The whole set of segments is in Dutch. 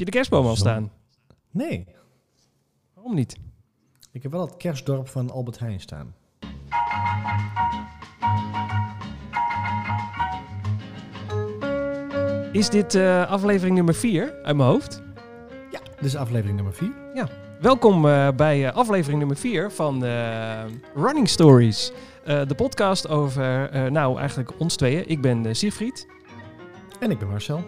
je de kerstboom al staan? Nee, Waarom niet? ik heb wel het kerstdorp van Albert Heijn staan. Is dit eh, aflevering nummer 4 uit mijn hoofd? Ja, dit is aflevering nummer 4. Welkom eh, bij eh, aflevering nummer 4 van Running Stories. De podcast over, nou eigenlijk ons tweeën. Ik ben Siegfried. En ik ben Marcel.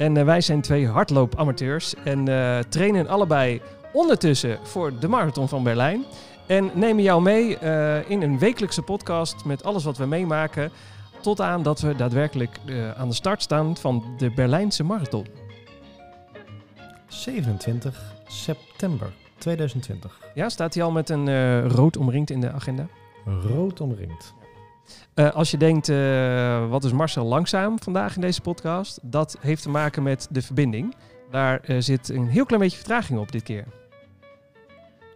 En eh, wij zijn twee hardloopamateurs en eh, trainen allebei ondertussen voor de Marathon van Berlijn. En nemen jou mee eh, in een wekelijkse podcast met alles wat we meemaken. Tot aan dat we daadwerkelijk aan de start staan van de Berlijnse Marathon. 27 september 2020. Ja, staat hij al met een rood omringd in de agenda? Rood omringd. Eh, als je denkt, eh, wat is Marcel langzaam vandaag in deze podcast? Dat heeft te maken met de verbinding. Daar eh, zit een heel klein beetje vertraging op dit keer.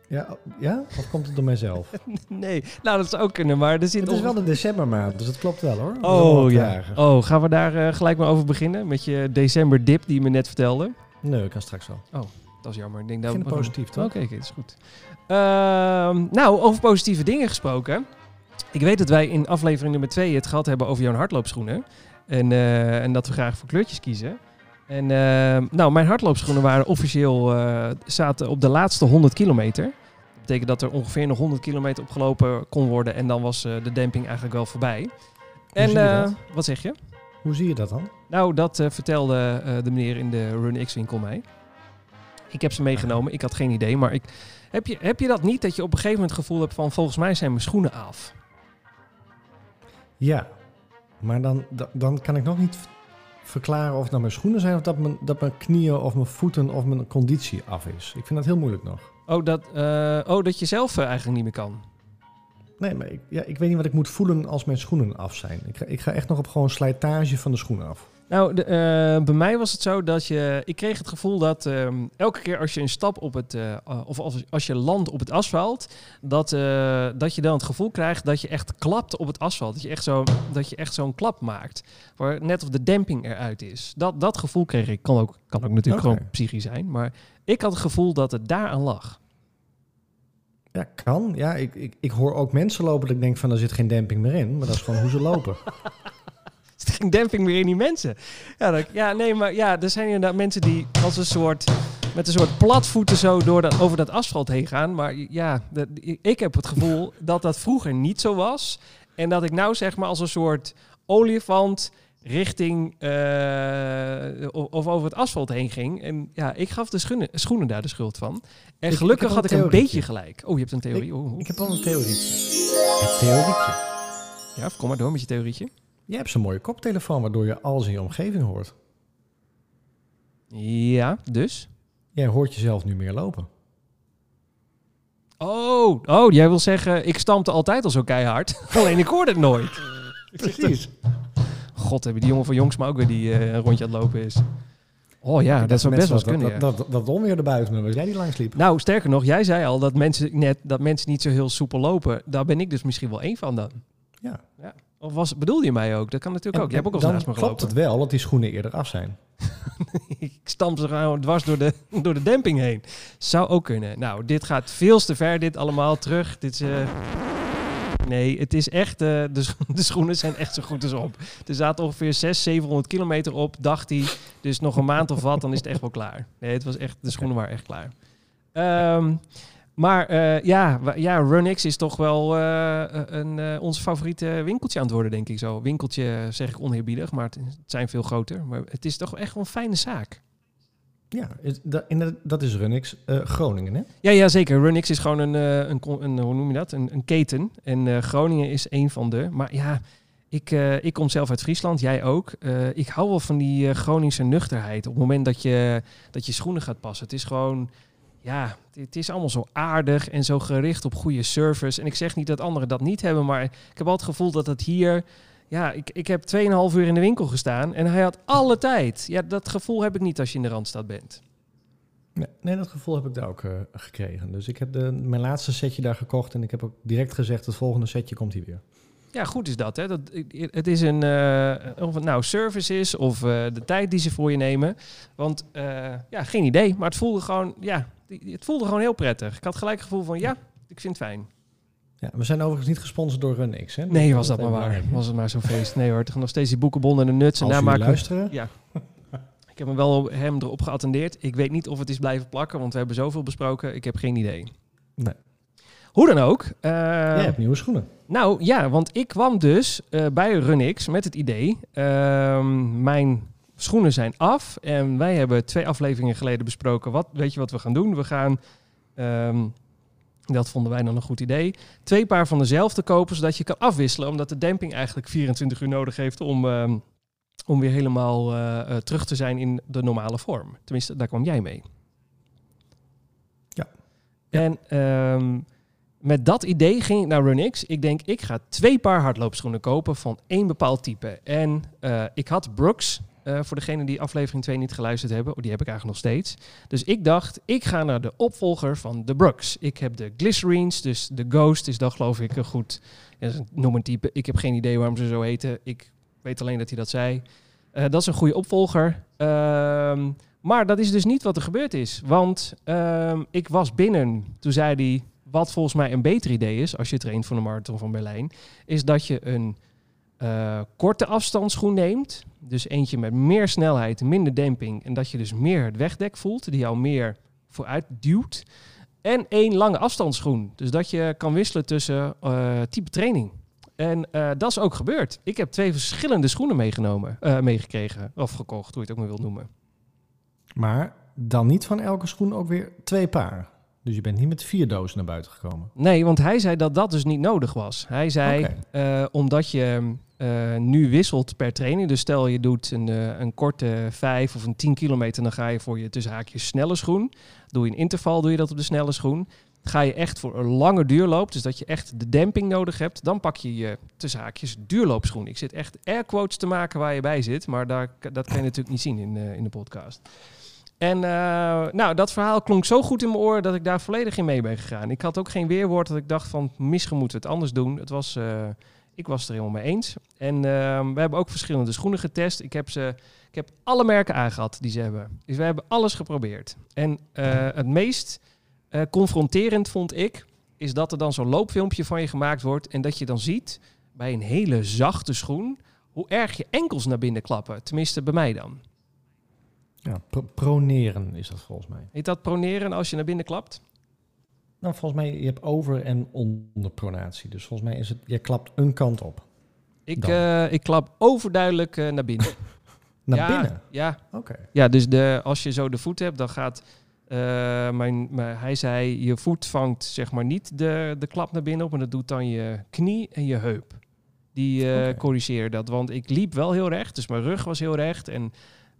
Ja, oh, ja? Of komt het door mijzelf? Nee, nou dat zou ook kunnen, maar er zit het is wel de decembermaand, dus het klopt wel hoor. Dat Oh ja. Oh, gaan we daar gelijk maar over beginnen? Met je december dip die je me net vertelde. Nee, ik kan straks wel. Dat is jammer. Ik denk dat Begin we- positief, toch? Oké, oké, dat is goed. Ehm, nou, over positieve dingen gesproken. Ik weet dat wij in aflevering nummer 2 het gehad hebben over jouw hardloopschoenen. En, eh, en dat we graag voor kleurtjes kiezen. En ehm, nou, mijn hardloopschoenen waren officieel eh, zaten op de laatste 100 kilometer. Dat betekent dat er ongeveer nog 100 kilometer opgelopen kon worden. En dan was eh, de demping eigenlijk wel voorbij. En zie je eh, dat? wat zeg je? Hoe zie je dat dan? Nou, dat eh, vertelde eh, de meneer in de Run X winkel mij. Ik heb ze meegenomen. Ik had geen idee. Maar ik, heb, je, heb je dat niet? Dat je op een gegeven moment het gevoel hebt van... volgens mij zijn mijn schoenen af. Ja, maar dan, da- dan kan ik nog niet verklaren of het nou mijn schoenen zijn... of dat mijn, dat mijn knieën of mijn voeten of mijn conditie af is. Ik vind dat heel moeilijk nog. Oh, dat, eh, oh, dat je zelf eh, eigenlijk niet meer kan. Nee, maar ik, ja, ik weet niet wat ik moet voelen als mijn schoenen af zijn. Ik ga, ik ga echt nog op gewoon slijtage van de schoenen af. Nou, de, eh, bij mij was het zo dat je... Ik kreeg het gevoel dat ehm, elke keer als je een stap op het... eh, uh, of als, als je landt op het asfalt... Dat, eh, dat je dan het gevoel krijgt dat je echt klapt op het asfalt. Dat je echt, zo, dat je echt zo'n klap maakt. Waar net of de demping eruit is. Dat, dat gevoel kreeg ik. Kan ook, kan ook natuurlijk gewoon psychisch zijn. Maar ik had het gevoel dat het daaraan lag. Ja, kan. Ja, ik, ik, ik hoor ook mensen lopen dat ik denk van, er zit geen demping meer in. Maar dat is gewoon hoe ze lopen. Er ging demping weer in die mensen. Ja, ja, nee, maar ja, er zijn inderdaad mensen die als een soort met een soort platvoeten zo door dat, over dat asfalt heen gaan. Maar ja, dat, ik heb het gevoel dat dat vroeger niet zo was. En dat ik nou zeg maar als een soort olifant richting eh, of over het asfalt heen ging. En ja, ik gaf de schoenen, schoenen daar de schuld van. En Ik- gelukkig ik had een ik een beetje gelijk. Oh, je hebt een theorie. Oh, oh. Ik heb wel een theorietje. Het theorietje. Ja, kom maar door met je theorietje. Jij hebt zo'n mooie koptelefoon waardoor je alles in je omgeving hoort. Ja, dus? Jij hoort jezelf nu meer lopen. Oh, oh, jij wil zeggen, ik stampte altijd al zo keihard. Alleen ik hoorde het nooit. Precies. God, hebben die jongen van Jongs maar ook weer die een rondje aan het lopen is. Oh ja, dat zou best wel eens dat, kunnen. ja. dat, dat, dat onweer was jij die langs liep. Nou, sterker nog, jij zei al dat mensen net dat mensen niet zo heel soepel lopen. Daar ben ik dus misschien wel één van dan. Ja. Of was, bedoelde je mij ook? Dat kan natuurlijk ook. Jij hebt ook al dan naast me klopt gelopen. het wel dat die schoenen eerder af zijn. ik stamp ze gewoon dwars door de, door de demping heen. Zou ook kunnen. Nou, dit gaat veel te ver, dit allemaal terug. Dit is... eh, Nee, het is echt... eh, de, scho- de schoenen zijn echt zo goed als op. Er zaten ongeveer 600, 700 kilometer op, dacht hij. Dus nog een maand of wat, dan is het echt wel klaar. Nee, het was echt, de schoenen waren echt klaar. Ehm, maar eh, ja, ja, RunX is toch wel eh, een, eh, ons favoriete winkeltje aan het worden, denk ik zo. Winkeltje zeg ik oneerbiedig, maar het, het zijn veel groter. Maar het is toch echt wel een fijne zaak. Ja, dat, is Runix Groningen, hè? Ja, ja, zeker. RunX is gewoon een, een, een hoe noem je dat? Een, een keten. En Groningen is een van de. Maar ja, ik, ik kom zelf uit Friesland, jij ook. Ik hou wel van die Groningse nuchterheid. Op het moment dat je, dat je schoenen gaat passen. Het is gewoon, ja, het, is allemaal zo aardig en zo gericht op goede service. En ik zeg niet dat anderen dat niet hebben, maar ik heb altijd het gevoel dat het hier... Ja, ik, ik heb 2,5 uur in de winkel gestaan en hij had alle tijd. Ja, dat gevoel heb ik niet als je in de Randstad bent. Nee, nee, dat gevoel heb ik daar ook eh, gekregen. Dus ik heb de, mijn laatste setje daar gekocht en ik heb ook direct gezegd, het volgende setje komt hier weer. ja, goed is dat. Hè? dat het is een, eh, of het nou service is of eh, de tijd die ze voor je nemen. Want ja, geen idee. Maar het voelde gewoon, ja, het voelde gewoon heel prettig. Ik had gelijk het gevoel van, ja, ik vind het fijn. Ja, we zijn overigens niet gesponsord door RunX, hè? Nee, was dat maar waar. Was het maar zo'n feest. Nee hoor, gaan nog steeds die boekenbonnen en de nuts. En daar luisteren. Ja. Ik heb hem wel hem erop geattendeerd. Ik weet niet of het is blijven plakken, want we hebben zoveel besproken. Ik heb geen idee. Nee. Hoe dan ook. Jij hebt nieuwe schoenen. nou ja, want ik kwam dus eh, bij Runix met het idee. ehm, mijn schoenen zijn af. En wij hebben twee afleveringen geleden besproken. Wat, weet je wat we gaan doen? We gaan. ehm, dat vonden wij dan een goed idee. Twee paar van dezelfde kopen, zodat je kan afwisselen. Omdat de demping eigenlijk 24 uur nodig heeft om, ehm, om weer helemaal eh, eh, terug te zijn in de normale vorm. Tenminste, daar kwam jij mee. Ja. En ehm, met dat idee ging ik naar Runix. Ik denk, ik ga twee paar hardloopschoenen kopen van één bepaald type. En eh, ik had Brooks, eh, voor degene die aflevering 2 niet geluisterd hebben. Oh, die heb ik eigenlijk nog steeds. Dus ik dacht, ik ga naar de opvolger van de Brooks. Ik heb de Glycerines, dus de Ghost is dat geloof ik een goed... Ja, noem een type. Ik heb geen idee waarom ze zo heten. Ik weet alleen dat hij dat zei. Eh, dat is een goede opvolger. Ehm, maar dat is dus niet wat er gebeurd is. Want ehm, ik was binnen. Toen zei hij, wat volgens mij een beter idee is... als je traint voor de Marathon van Berlijn... is dat je een eh, korte afstandsschoen neemt. Dus eentje met meer snelheid, minder demping. En dat je dus meer het wegdek voelt. Die jou meer vooruit duwt. En één lange afstandsschoen. Dus dat je kan wisselen tussen eh, type training. En eh, dat is ook gebeurd. Ik heb twee verschillende schoenen meegenomen, meegekregen. Of gekocht, hoe je het ook maar wilt noemen. Maar dan niet van elke schoen ook weer twee paar. Dus je bent niet met vier dozen naar buiten gekomen. Nee, want hij zei dat dat dus niet nodig was. Hij zei, eh, omdat je eh, nu wisselt per training. Dus stel je doet een, eh, een korte 5 of een 10 kilometer, dan ga je voor je tussen haakjes snelle schoen. Doe je een interval, doe je dat op de snelle schoen. Ga je echt voor een lange duurloop, dus dat je echt de demping nodig hebt, dan pak je je tussen haakjes duurloopschoen. Ik zit echt air quotes te maken waar je bij zit, maar daar, dat kan je natuurlijk niet zien in, in de podcast. En eh, nou, dat verhaal klonk zo goed in mijn oor dat ik daar volledig in mee ben gegaan. Ik had ook geen weerwoord dat ik dacht van misschien moeten we het anders doen. Het was, eh, ik was het er helemaal mee eens. En eh, we hebben ook verschillende schoenen getest. Ik heb, ze, ik heb alle merken aangehad die ze hebben. Dus we hebben alles geprobeerd. En eh, het meest confronterend vond ik, is dat er dan zo'n loopfilmpje van je gemaakt wordt en dat je dan ziet bij een hele zachte schoen hoe erg je enkels naar binnen klappen. Tenminste, bij mij dan. Ja, pro- proneren is dat volgens mij. Heet dat proneren als je naar binnen klapt? Nou, volgens mij, je hebt over- en onderpronatie. Dus volgens mij is het, je klapt een kant op. Ik, eh, ik klap overduidelijk eh, naar binnen. Naar ja, binnen? Ja, Oké. ja dus de, als je zo de voet hebt, dan gaat... eh, mijn, mijn- hij zei, je voet vangt zeg maar niet de, de klap naar binnen op... maar dat doet dan je knie en je heup. Die Oké. corrigeren dat. Want ik liep wel heel recht, dus mijn rug was heel recht... en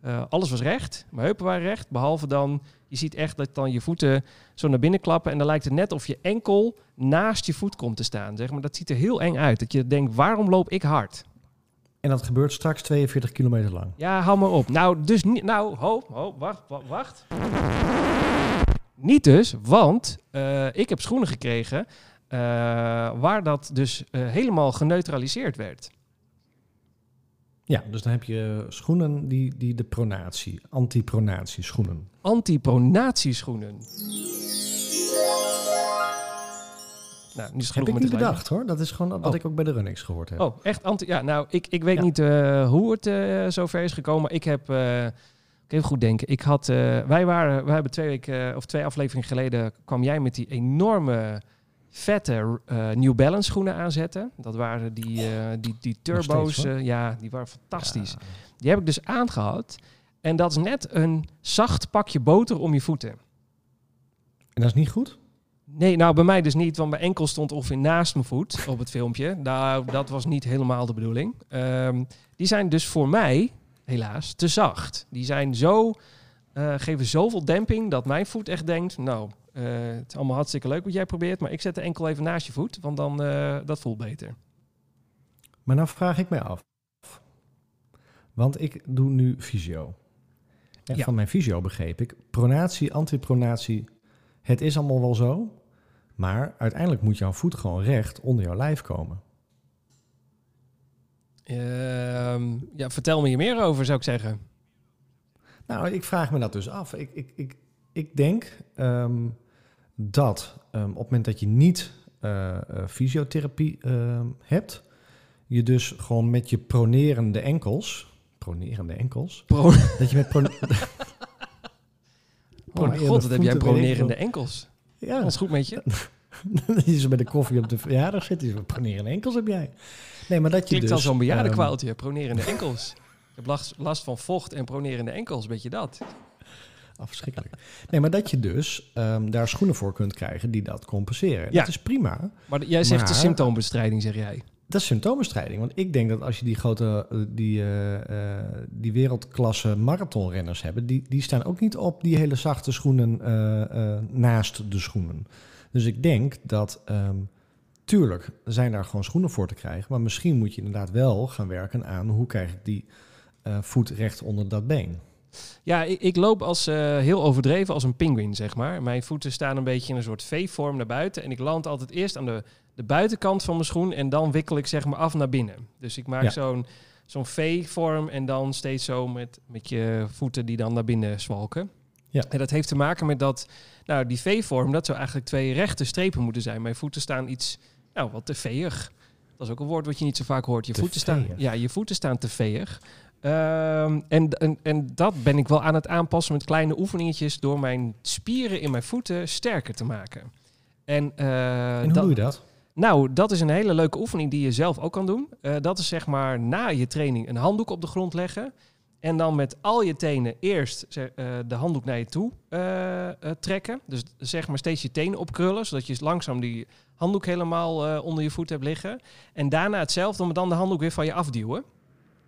eh, alles was recht, mijn heupen waren recht. Behalve dan, je ziet echt dat dan je voeten zo naar binnen klappen... en dan lijkt het net of je enkel naast je voet komt te staan. Zeg maar. Dat ziet er heel eng uit. Dat je denkt, waarom loop ik hard? En dat gebeurt straks 42 kilometer lang. Ja, hou maar op. Nou, dus niet. Nou, ho, ho, wacht, wacht, wacht. Niet dus, want eh, ik heb schoenen gekregen eh, waar dat dus helemaal geneutraliseerd werd. Ja, dus dan heb je schoenen die, die de pronatie, antipronatie schoenen. Antipronatieschoenen. Nou, nu is het Heb ik niet bedacht hoor. Dat is gewoon wat Oh. ik ook bij de Runnings gehoord heb. Oh, echt anti. Ja, nou, ik, ik weet Ja. niet eh, hoe het eh zover is gekomen. Maar ik heb. eh, ik even goed denken. Ik had. wij waren. Wij hebben twee weken of twee afleveringen geleden. kwam jij met die enorme. Vette eh, New Balance schoenen aanzetten. Dat waren die, eh, die, die turbo's. steeds, eh, ja, die waren fantastisch. Ja. Die heb ik dus aangehad. En dat is net een zacht pakje boter om je voeten. En dat is niet goed? Nee, nou bij mij dus niet, want mijn enkel stond ongeveer naast mijn voet op het filmpje. Nou, dat was niet helemaal de bedoeling. Ehm, die zijn dus voor mij, helaas, te zacht. Die zijn zo, eh, geven zoveel demping dat mijn voet echt denkt, nou, het is allemaal hartstikke leuk wat jij probeert, maar ik zet de enkel even naast je voet, want dan, eh, dat voelt beter. Maar nou vraag ik mij af. Want ik doe nu fysio. En Ja. van mijn fysio begreep ik, pronatie, antipronatie, het is allemaal wel zo. Maar uiteindelijk moet jouw voet gewoon recht onder jouw lijf komen. Ehm, ja, vertel me hier meer over, zou ik zeggen. Nou, ik vraag me dat dus af. Ik, ik, ik, ik denk ehm, dat ehm, op het moment dat je niet eh, eh, fysiotherapie ehm, hebt, je dus gewoon met je pronerende enkels, pronerende enkels, Pro dat je met pro- oh mijn Pronerende god, wat heb jij pronerende enkels. ja, Alles goed met je? dat je zo bij de koffie op de verjaardag zit, die pronerende enkels heb jij. Nee, maar dat je Klinkt dus... als zo'n ehm, bejaardenkwaaltje, pronerende enkels. Ik heb last, last van vocht en pronerende enkels, weet je dat? Afschrikkelijk. Nee, maar dat je dus ehm, daar schoenen voor kunt krijgen die dat compenseren. Ja. Dat is prima. Maar jij zegt de symptoombestrijding, zeg jij. Dat is symptoombestrijding. Want ik denk dat als je die grote, eh, die, eh, eh, die wereldklasse marathonrenners hebben, die, die staan ook niet op die hele zachte schoenen naast de schoenen. Dus ik denk dat, ehm, tuurlijk zijn daar gewoon schoenen voor te krijgen, maar misschien moet je inderdaad wel gaan werken aan hoe krijg ik die voet recht onder dat been. Ja, ik, ik loop als eh, heel overdreven als een pinguïn, zeg maar. Mijn voeten staan een beetje in een soort V-vorm naar buiten. En ik land altijd eerst aan de, de buitenkant van mijn schoen en dan wikkel ik zeg maar af naar binnen. Dus ik maak Ja. zo'n zo'n V-vorm en dan steeds zo met, met je voeten die dan naar binnen zwalken. Ja. En dat heeft te maken met dat, nou, die V-vorm, dat zou eigenlijk twee rechte strepen moeten zijn. Mijn voeten staan iets, nou, wat te veeg. Dat is ook een woord wat je niet zo vaak hoort. Je Te voeten staan, ja, je voeten staan te veeg. Ehm, en, en, en dat ben ik wel aan het aanpassen met kleine oefeningetjes door mijn spieren in mijn voeten sterker te maken. En, eh, en hoe dat- doe je dat? nou, dat is een hele leuke oefening die je zelf ook kan doen. Eh, dat is zeg maar na je training een handdoek op de grond leggen. En dan met al je tenen eerst eh, de handdoek naar je toe trekken. Dus zeg maar steeds je tenen opkrullen, zodat je langzaam die handdoek helemaal onder je voet hebt liggen. En daarna hetzelfde, maar dan de handdoek weer van je afduwen.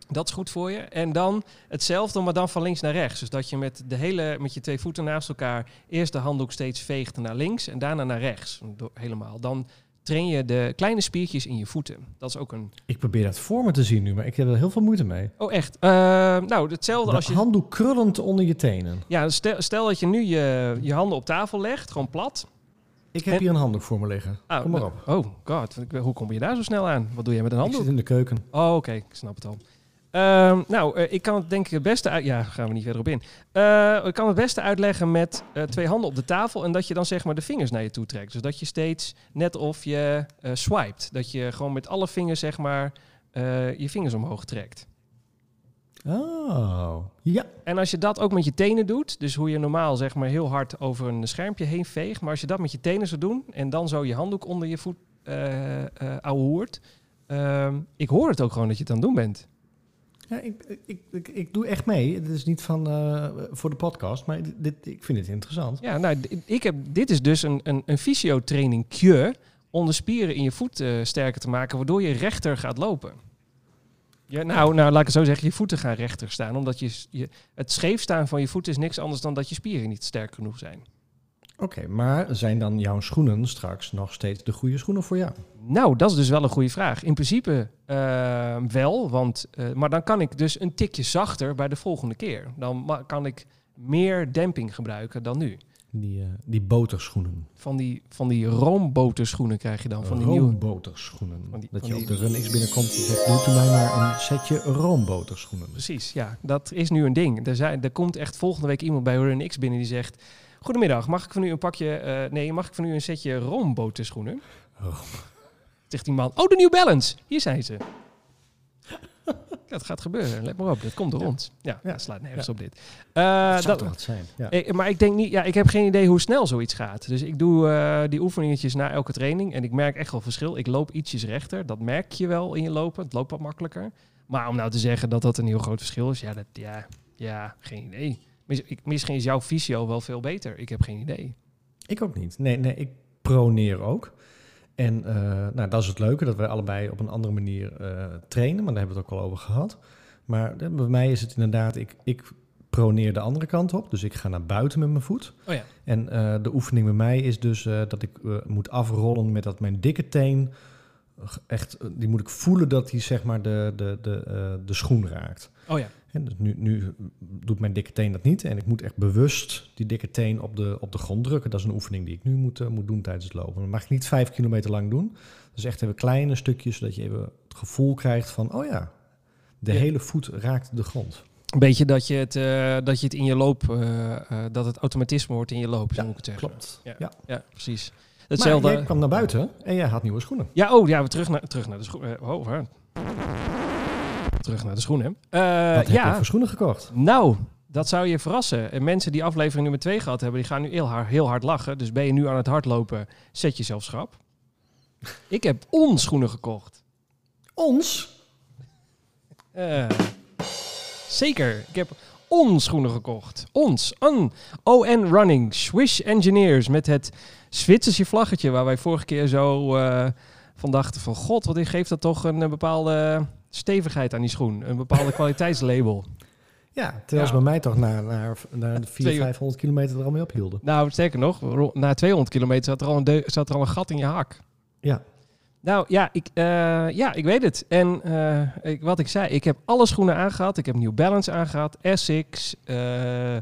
Dat is goed voor je. En dan hetzelfde, maar dan van links naar rechts. Dus dat je met, de hele, met je twee voeten naast elkaar eerst de handdoek steeds veegt naar links en daarna naar rechts. Door, helemaal. Dan train je de kleine spiertjes in je voeten. Dat is ook een... Ik probeer dat voor me te zien nu, maar ik heb er heel veel moeite mee. Oh, echt? Eh, nou, hetzelfde De als je... handdoek krullend onder je tenen. Ja, stel, stel dat je nu je, je handen op tafel legt, gewoon plat. Ik heb En- hier een handdoek voor me liggen. Ah, Kom maar op. Oh, god. Ik- Hoe kom je daar zo snel aan? Wat doe jij met een Ik handdoek? zit in de keuken. Oh, oké. Ik snap het al. Ehm, nou, eh, ik kan het denk ik het beste uit... Ja, gaan we niet verder op in. Eh, ik kan het beste uitleggen met eh, twee handen op de tafel... en dat je dan zeg maar de vingers naar je toe trekt. Dus dat je steeds net of je eh swipet. Dat je gewoon met alle vingers zeg maar eh, je vingers omhoog trekt. Oh, ja. En als je dat ook met je tenen doet... dus hoe je normaal zeg maar heel hard over een schermpje heen veegt... maar als je dat met je tenen zou doen... en dan zo je handdoek onder je voet eh eh ouwehoert... ehm, ik hoor het ook gewoon dat je het aan het doen bent. Ja ik, ik, ik, ik doe echt mee. Het is niet van eh, voor de podcast, maar dit, ik vind het interessant. Ja, nou, ik heb, dit is dus een, een, een fysiotrainingje om de spieren in je voet eh, sterker te maken, waardoor je rechter gaat lopen. Ja, nou, nou, laat ik het zo zeggen, je voeten gaan rechter staan, omdat je, je, het scheef staan van je voeten is niks anders dan dat je spieren niet sterk genoeg zijn. Oké, maar zijn dan jouw schoenen straks nog steeds de goede schoenen voor jou? Nou, dat is dus wel een goede vraag. In principe eh, wel, want, eh, maar dan kan ik dus een tikje zachter bij de volgende keer. Dan kan ik meer demping gebruiken dan nu. Die, eh, die boterschoenen. Van die, van die roomboterschoenen krijg je dan, van die nieuwe... Roomboterschoenen. Van die- dat van je die- op de Run X binnenkomt en zegt, doe u mij maar een setje roomboterschoenen. Precies, ja. Dat is nu een ding. Er, zijn, er komt echt volgende week iemand bij Run X binnen die zegt... Goedemiddag, mag ik van u een pakje... eh, nee, mag ik van u een setje roomboterschoenen? Oh. Zegt die man, oh, de New Balance. Hier zijn ze. Het gaat gebeuren. Let maar op, dat komt Ja. ons. Ja, Ja. dat slaat nergens Ja. op dit. Eh, dat zou dat, toch zijn? Ja. ik- maar ik denk niet, ja, ik heb geen idee hoe snel zoiets gaat. Dus ik doe eh, die oefeningetjes na elke training en ik merk echt wel verschil. Ik loop ietsjes rechter, dat merk je wel in je lopen. Het loopt wat makkelijker. Maar om nou te zeggen dat dat een heel groot verschil is, ja, dat, ja, ja geen idee. Misschien is jouw fysio wel veel beter. Ik heb geen idee. Ik ook niet. Nee, nee, ik proneer ook. En eh, nou, dat is het leuke, dat wij allebei op een andere manier eh, trainen. Maar daar hebben we het ook al over gehad. Maar eh, bij mij is het inderdaad, ik, ik proneer de andere kant op. Dus ik ga naar buiten met mijn voet. Oh ja. En de oefening bij mij is dus dat ik moet afrollen met dat mijn dikke teen... echt, die moet ik voelen dat die zeg maar de, de, de, de schoen raakt. Oh ja. En dus nu, nu doet mijn dikke teen dat niet. En ik moet echt bewust die dikke teen op de, op de grond drukken. Dat is een oefening die ik nu moet, eh, moet doen tijdens het lopen. Dat mag ik niet vijf kilometer lang doen. Dus echt even kleine stukjes, zodat je even het gevoel krijgt van... oh ja, De Ja. hele voet raakt de grond. Een beetje dat je het, eh, dat je het in je loop, eh, dat het automatisme wordt in je loop, Ja, moet ik het zeggen. Klopt. Ja. Ja. Ja, precies. Maar Hetzelfde. jij kwam naar buiten en jij had nieuwe schoenen. Ja, oh ja, we terug naar, terug naar de schoenen. oh. Terug naar de schoenen. Eh, Wat heb je ja, voor schoenen gekocht? nou, dat zou je verrassen. En mensen die aflevering nummer 2 gehad hebben, die gaan nu heel hard, heel hard lachen. Dus ben je nu aan het hardlopen, zet jezelf schrap. Ik heb onschoenen gekocht. Ons? Eh, zeker. Ik heb ons schoenen gekocht. Ons. Un. ON Running. Swish Engineers. Met het Zwitserse vlaggetje waar wij vorige keer zo eh, van dachten van... God, wat geeft dat toch een, bepaalde stevigheid aan die schoen. Een bepaalde kwaliteitslabel. Ja, terwijl ze Ja. bij mij toch na, na, na de 400, Twee- 500 kilometer er al mee ophielden. Nou, sterker nog, na 200 kilometer zat er al een, deu- zat er al een gat in je hak. Ja. Nou ja, ik, eh, ja, ik weet het. En eh, ik, wat ik zei, ik heb alle schoenen aangehad. Ik heb New Balance aangehad, Essex, eh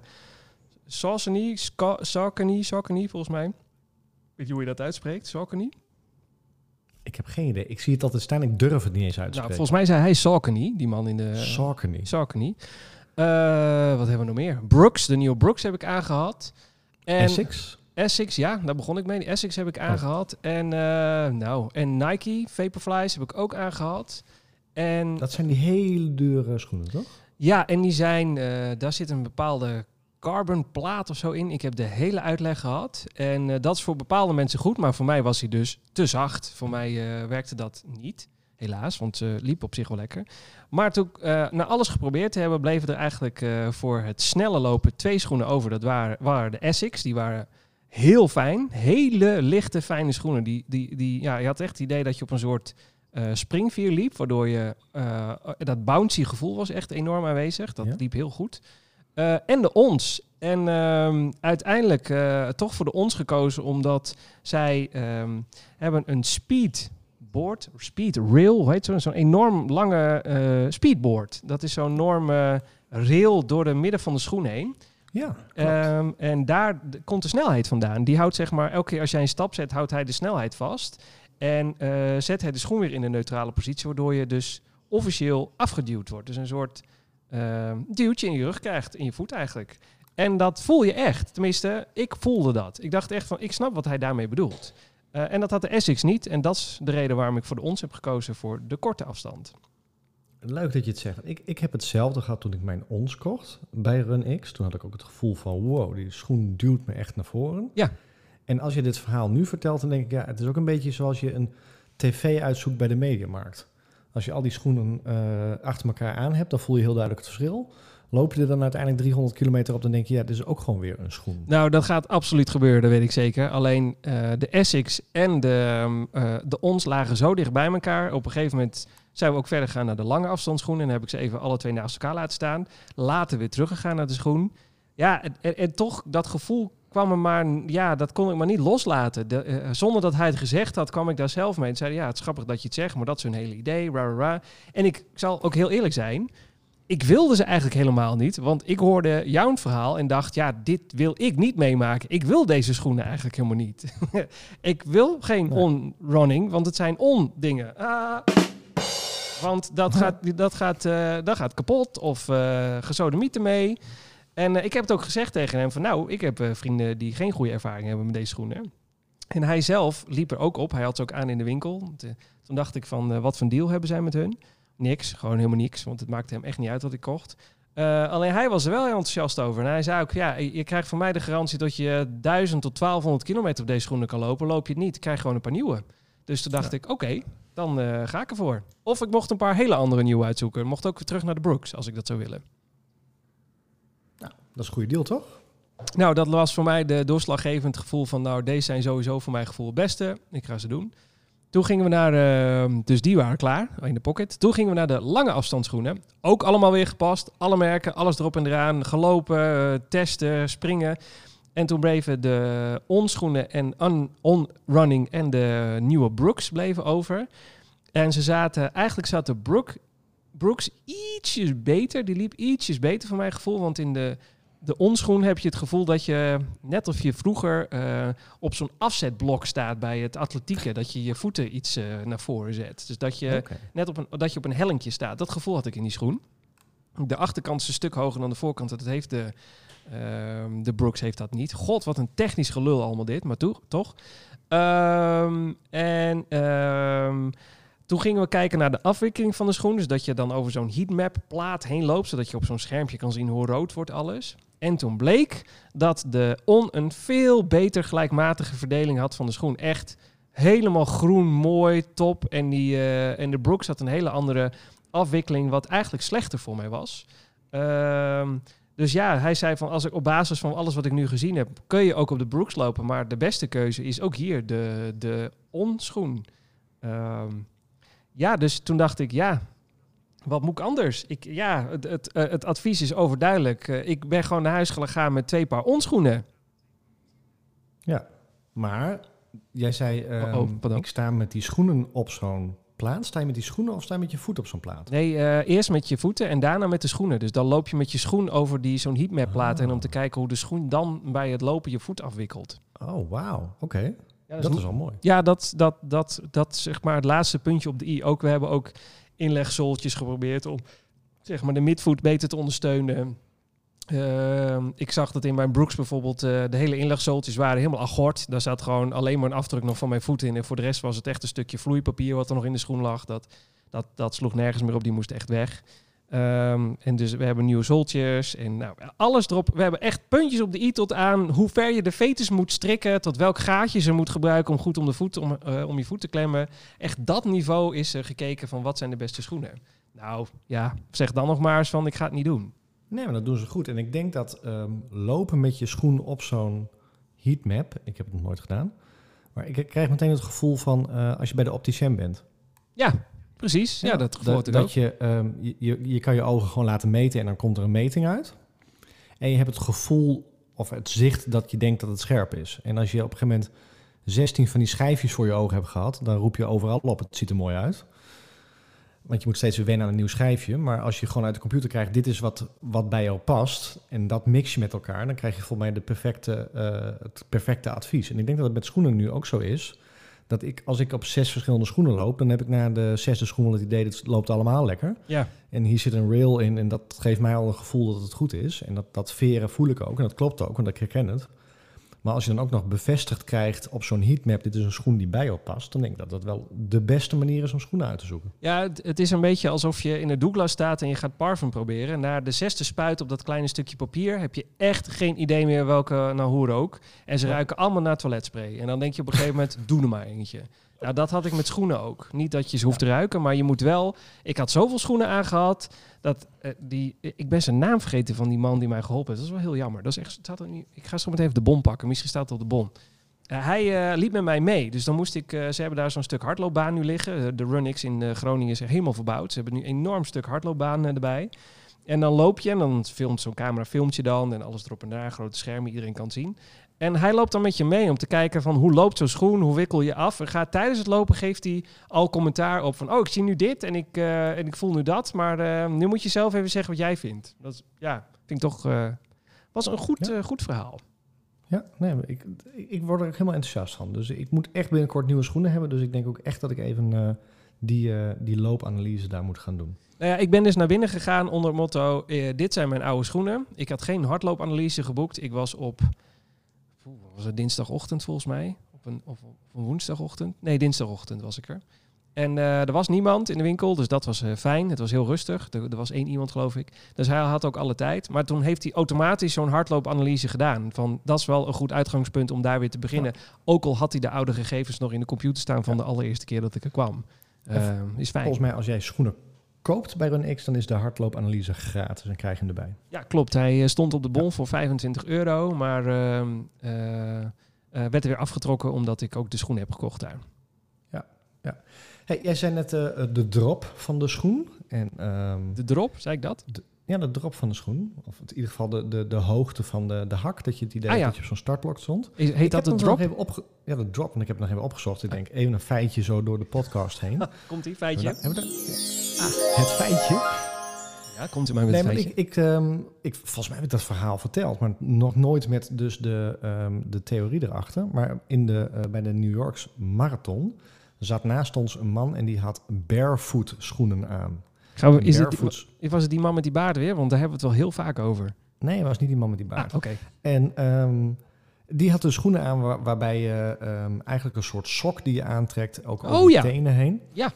Saucony, Ska- Saucony, Saucony volgens mij. Weet je hoe je dat uitspreekt? Saucony? Ik heb geen idee. Ik zie het altijd staan. Ik durf het niet eens uit te Nou, volgens mij zei hij Saucony, die man in de... Saucony. Saucony. Eh, wat hebben we nog meer? Brooks, de nieuwe Brooks heb ik aangehad. En Essex. Essex, ja, daar begon ik mee. Essex heb ik Oh. aangehad. En, eh, nou, en Nike, Vaporflies heb ik ook aangehad. En Dat zijn die hele dure schoenen, toch? ja, en die zijn, eh, daar zit een bepaalde carbon plaat of zo in. Ik heb de hele uitleg gehad. En eh, dat is voor bepaalde mensen goed, maar voor mij was hij dus te zacht. Voor mij eh, werkte dat niet, helaas, want ze liep op zich wel lekker. Maar toen ik eh, na alles geprobeerd te hebben, bleven er eigenlijk voor het snelle lopen twee schoenen over. Dat waren, waren de Essex, die waren heel fijn. Hele lichte, fijne schoenen. Die, die, die, ja, je had echt het idee dat je op een soort eh springvier liep, waardoor je dat bouncy gevoel was echt enorm aanwezig. Dat Ja. liep heel goed. Eh, en de ons. En ehm, uiteindelijk eh, toch voor de ons gekozen, omdat zij ehm, hebben een speedboard, speed rail, heet zo, zo'n enorm lange eh, speedboard. Dat is zo'n enorme rail door de midden van de schoen heen. Ja. Ehm, en daar komt de snelheid vandaan. Die houdt zeg maar, elke keer als jij een stap zet, houdt hij de snelheid vast. En zet hij de schoen weer in een neutrale positie, waardoor je dus officieel afgeduwd wordt. Dus een soort duwtje in je rug krijgt, in je voet eigenlijk. En dat voel je echt. Tenminste, ik voelde dat. Ik dacht echt van, ik snap wat hij daarmee bedoelt. Eh, en dat had de Essex niet. En dat is de reden waarom ik voor de ons heb gekozen voor de korte afstand. Leuk dat je het zegt. Ik, ik heb hetzelfde gehad toen ik mijn ons kocht bij RunX. Toen had ik ook het gevoel van, wow, die schoen duwt me echt naar voren. Ja. En als je dit verhaal nu vertelt, dan denk ik, ja, het is ook een beetje zoals je een tv uitzoekt bij de mediamarkt. Als je al die schoenen eh, achter elkaar aan hebt, dan voel je heel duidelijk het verschil. Loop je er dan uiteindelijk 300 kilometer op, dan denk je, ja, dit is ook gewoon weer een schoen. Nou, dat gaat absoluut gebeuren, dat weet ik zeker. Alleen eh, de Essex en de, ehm, eh, de ons lagen zo dicht bij elkaar. Op een gegeven moment zijn we ook verder gegaan naar de lange afstandsschoen. En heb ik ze even alle twee naast elkaar laten staan. Later weer teruggegaan naar de schoen. Ja, en toch, dat gevoel kwam er maar... Ja, dat kon ik maar niet loslaten. De, eh, zonder dat hij het gezegd had, kwam ik daar zelf mee. En zei, ja, het is grappig dat je het zegt, maar dat is hun hele idee. Ra, ra, ra. En ik zal ook heel eerlijk zijn... Ik wilde ze eigenlijk helemaal niet, want ik hoorde jouw verhaal en dacht, ja, dit wil ik niet meemaken. Ik wil deze schoenen eigenlijk helemaal niet. ik wil geen Nee. on-running, want het zijn on-dingen. Ah. Want dat gaat, dat, gaat, eh, dat gaat kapot of uh, gesodemieten mee. En eh, ik heb het ook gezegd tegen hem van, nou, ik heb eh, vrienden die geen goede ervaring hebben met deze schoenen. En hij zelf liep er ook op. Hij had ze ook aan in de winkel. Te- Toen dacht ik van, eh, wat voor deal hebben zij met hun? Niks, gewoon helemaal niks, want het maakte hem echt niet uit wat ik kocht. Eh, alleen hij was er wel heel enthousiast over. En hij zei ook, ja, je krijgt van mij de garantie dat je 1000 tot 1200 kilometer op deze schoenen kan lopen. Loop je het niet, krijg je gewoon een paar nieuwe. Dus toen dacht Ja. ik, oké, dan eh, ga ik ervoor. Of ik mocht een paar hele andere nieuwe uitzoeken. Ik mocht ook weer terug naar de Brooks, als ik dat zou willen. Dat is een goede deal, toch? Nou, dat was voor mij de doorslaggevend gevoel van, nou, deze zijn sowieso voor mijn gevoel het beste. Ik ga ze doen. Toen gingen we naar, eh, dus die waren klaar, in de pocket. Toen gingen we naar de lange afstandsschoenen. Ook allemaal weer gepast, alle merken, alles erop en eraan. Gelopen, eh, testen, springen. En toen bleven de on-schoenen en un- on-running en de nieuwe Brooks bleven over. En ze zaten, eigenlijk zat de Brook, Brooks ietsjes beter. Die liep ietsjes beter voor mijn gevoel, want in de de onschoen heb je het gevoel dat je, net of je vroeger eh, op zo'n afzetblok staat bij het atletieken, dat je je voeten iets eh, naar voren zet. Dus dat je net op een, dat je op een hellingje staat. Dat gevoel had ik in die schoen. De achterkant is een stuk hoger dan de voorkant. Dat heeft de, ehm, de Brooks heeft dat niet. God, wat een technisch gelul allemaal dit, maar toe, toch? Ehm, en ehm, toen gingen we kijken naar de afwikkeling van de schoen. Dus dat je dan over zo'n heatmap plaat heen loopt, zodat je op zo'n schermpje kan zien hoe rood wordt alles. En toen bleek dat de On een veel beter gelijkmatige verdeling had van de schoen. Echt helemaal groen, mooi, top. En, die, eh, en de Brooks had een hele andere afwikkeling, wat eigenlijk slechter voor mij was. Ehm, dus ja, hij zei van als ik op basis van alles wat ik nu gezien heb, kun je ook op de Brooks lopen. Maar de beste keuze is ook hier de, de On-schoen. Ehm, ja, dus toen dacht ik, ja, wat moet ik anders? Ik, ja, het, het, eh, het advies is overduidelijk. Eh, ik ben gewoon naar huis gegaan met twee paar onschoenen. Ja, maar jij zei, ehm, oh, pardon. ik sta met die schoenen op zo'n plaat. Sta je met die schoenen of sta je met je voet op zo'n plaat? Nee, eh, eerst met je voeten en daarna met de schoenen. Dus dan loop je met je schoen over die zo'n heatmap plaat. En om te kijken hoe de schoen dan bij het lopen je voet afwikkelt. Oh, wauw. Oké, Ja, dat is wel mooi. Ja, dat, dat, dat, dat zeg maar het laatste puntje op de i. Ook, we hebben ook inlegzooltjes geprobeerd om zeg maar, de midvoet beter te ondersteunen. Ehm, ik zag dat in mijn Brooks bijvoorbeeld eh, de hele inlegzooltjes waren helemaal agort. Daar zat gewoon alleen maar een afdruk nog van mijn voet in. En voor de rest was het echt een stukje vloeipapier wat er nog in de schoen lag. Dat, dat, dat sloeg nergens meer op, die moest echt weg. Ehm, en dus we hebben nieuwe zooltjes en nou, alles erop. We hebben echt puntjes op de i tot aan hoe ver je de vetus moet strikken, tot welk gaatje ze moet gebruiken om goed om, de voet, om, eh, om je voet te klemmen. Echt dat niveau is er gekeken van wat zijn de beste schoenen. Nou ja, zeg dan nog maar eens van ik ga het niet doen. Nee, maar dat doen ze goed. En ik denk dat ehm, lopen met je schoen op zo'n heatmap, ik heb het nog nooit gedaan, maar ik krijg meteen het gevoel van eh, als je bij de opticien bent. Ja, precies. Ja, dat gevoel dat, je, ehm, je, je, je kan je ogen gewoon laten meten en dan komt er een meting uit. En je hebt het gevoel of het zicht dat je denkt dat het scherp is. En als je op een gegeven moment 16 van die schijfjes voor je ogen hebt gehad, dan roep je overal op, het ziet er mooi uit. Want je moet steeds weer wennen aan een nieuw schijfje. Maar als je gewoon uit de computer krijgt, dit is wat, wat bij jou past. En dat mix je met elkaar. Dan krijg je volgens mij de perfecte, eh, het perfecte advies. En ik denk dat het met schoenen nu ook zo is. Dat ik, als ik op zes verschillende schoenen loop, dan heb ik na de zesde schoen het idee, dat het loopt allemaal lekker. Ja, En hier zit een rail in en dat geeft mij al een gevoel dat het goed is. En dat, dat veren voel ik ook en dat klopt ook, want ik herken het. Maar als je dan ook nog bevestigd krijgt op zo'n heatmap, dit is een schoen die bij jou past, dan denk ik dat dat wel de beste manier is om schoenen uit te zoeken. ja het, het is een beetje alsof je in de Douglas staat en je gaat parfum proberen. Na de zesde spuit op dat kleine stukje papier heb je echt geen idee meer welke naar hoe ook. En ze Ja. ruiken allemaal naar toiletspray. En dan denk je op een gegeven moment, doe er maar eentje. Nou, dat had ik met schoenen ook. Niet dat je ze hoeft te ruiken, maar je moet wel... Ik had zoveel schoenen aangehad, dat eh, die... Ik ben zijn naam vergeten van die man die mij geholpen heeft. Dat is wel heel jammer. Dat is echt, staat er ik ga zo meteen even de bon pakken. Misschien staat het op de bon. Eh, hij eh, liep met mij mee, dus dan moest ik... ze hebben daar zo'n stuk hardloopbaan nu liggen. De Runix in Groningen is helemaal verbouwd. Ze hebben nu een enorm stuk hardloopbaan erbij. En dan loop je en dan filmt zo'n camera filmt je dan en alles erop en daar, grote schermen, iedereen kan zien. En hij loopt dan met je mee om te kijken van hoe loopt zo'n schoen, hoe wikkel je af. En gaat tijdens het lopen geeft hij al commentaar op van oh ik zie nu dit en ik, eh, en ik voel nu dat, maar eh, nu moet je zelf even zeggen wat jij vindt. Dat is, ja, vind ik toch eh, was een goed, Ja. goed verhaal. Ja, nee, ik, ik word er helemaal enthousiast van. Dus ik moet echt binnenkort nieuwe schoenen hebben. Dus ik denk ook echt dat ik even die, die loopanalyse daar moet gaan doen. Nou ja, ik ben dus naar binnen gegaan onder het motto: dit zijn mijn oude schoenen. Ik had geen hardloopanalyse geboekt. Ik was op was het dinsdagochtend volgens mij, op een, of op een woensdagochtend. Nee, dinsdagochtend was ik er. En eh, er was niemand in de winkel, dus dat was eh, fijn. Het was heel rustig. Er, er was één iemand, geloof ik. Dus hij had ook alle tijd. Maar toen heeft hij automatisch zo'n hardloopanalyse gedaan. Van dat is wel een goed uitgangspunt om daar weer te beginnen. Ook al had hij de oude gegevens nog in de computer staan van de allereerste keer dat ik er kwam. Eh, is fijn. Volgens mij als jij schoenen koopt bij RunX, dan is de hardloopanalyse gratis en krijg je hem erbij. Ja, klopt. Hij eh, stond op de bon voor 25 euro, maar ehm, eh, eh, werd er weer afgetrokken omdat ik ook de schoen heb gekocht daar. Hey, jij zei net de drop van de schoen. En, ehm, De drop, zei ik dat? Ja, de drop van de schoen. Of in ieder geval de, de, de hoogte van de, de hak. Dat je het idee Ah, ja. dat je op zo'n startblok stond. Is- Ik Heet dat de drop? Even opge ja, de drop. En ik heb het nog even opgezocht. Ik denk even een feitje zo door de podcast heen. Komt die Hebben we feitje? daar- hebben we daar- Ah, het feitje. Ja, komt u maar met Nee, maar ik, ik, ehm, ik, volgens mij heb ik dat verhaal verteld, maar nog nooit met dus de, ehm, de theorie erachter. Maar in de, eh, bij de New York's Marathon zat naast ons een man en die had barefoot schoenen aan. Gaan we, is het, was het die man met die baard weer? Want daar hebben we het wel heel vaak over. Nee, het was niet die man met die baard. Ah, oké. En ehm, die had dus schoenen aan waar- waarbij je ehm, eigenlijk een soort sok die je aantrekt, ook over Oh, je ja. tenen heen. Ja.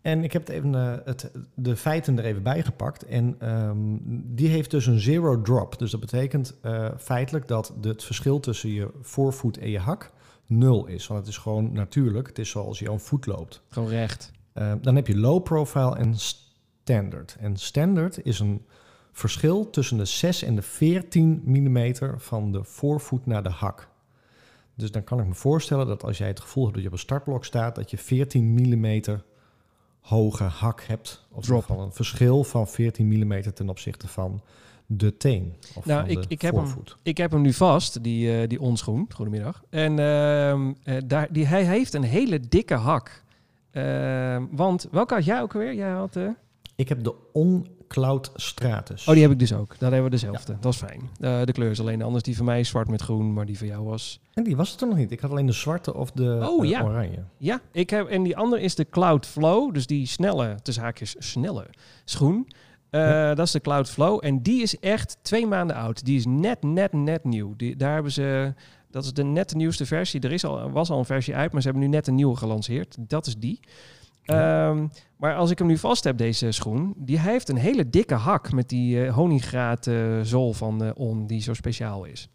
En ik heb het even, eh, het, de feiten er even bij gepakt. En ehm, die heeft dus een zero drop. Dus dat betekent eh, feitelijk dat de- het verschil tussen je voorvoet en je hak nul is. Want het is gewoon natuurlijk. Het is zoals je een voet loopt. Gewoon recht. Dan heb je low profile en standard. En standard is een verschil tussen de 6 en de 14 mm van de voorvoet naar de hak. Dus dan kan ik me voorstellen dat als jij het gevoel hebt dat je op een startblok staat, dat je 14 mm hoge hak hebt. Of Drop. geval een verschil van 14 mm ten opzichte van de teen. Of Nou, van ik- de ik heb hem- voorvoet. Ik heb hem nu vast, die, eh, die onschoen. Goedemiddag. En ehm, eh, daar, die, hij heeft een hele dikke hak. Ehm, want welke had jij ook alweer? Jij had... Ik heb de OnCloud Stratus. Oh, die heb ik dus ook. Daar hebben we dezelfde. Dat is fijn. Eh, de kleur is alleen anders. Die van mij is zwart met groen, maar die van jou was... En die was het er nog niet. Ik had alleen de zwarte of de Oh, eh, ja. oranje. Ja, ik heb, en die andere is de Cloud Flow. Dus die snelle, tussen haakjes snelle schoen. Eh, Ja. Dat is de Cloud Flow. En die is echt twee maanden oud. Die is net, net, net nieuw. Die, daar hebben ze... Dat is de net nieuwste versie. Er is al, was al een versie uit, maar ze hebben nu net een nieuwe gelanceerd. Dat is die. Ja. Ehm, maar als ik hem nu vast heb, deze schoen, die hij heeft een hele dikke hak met die eh honingraat eh, zool van eh On, die zo speciaal is.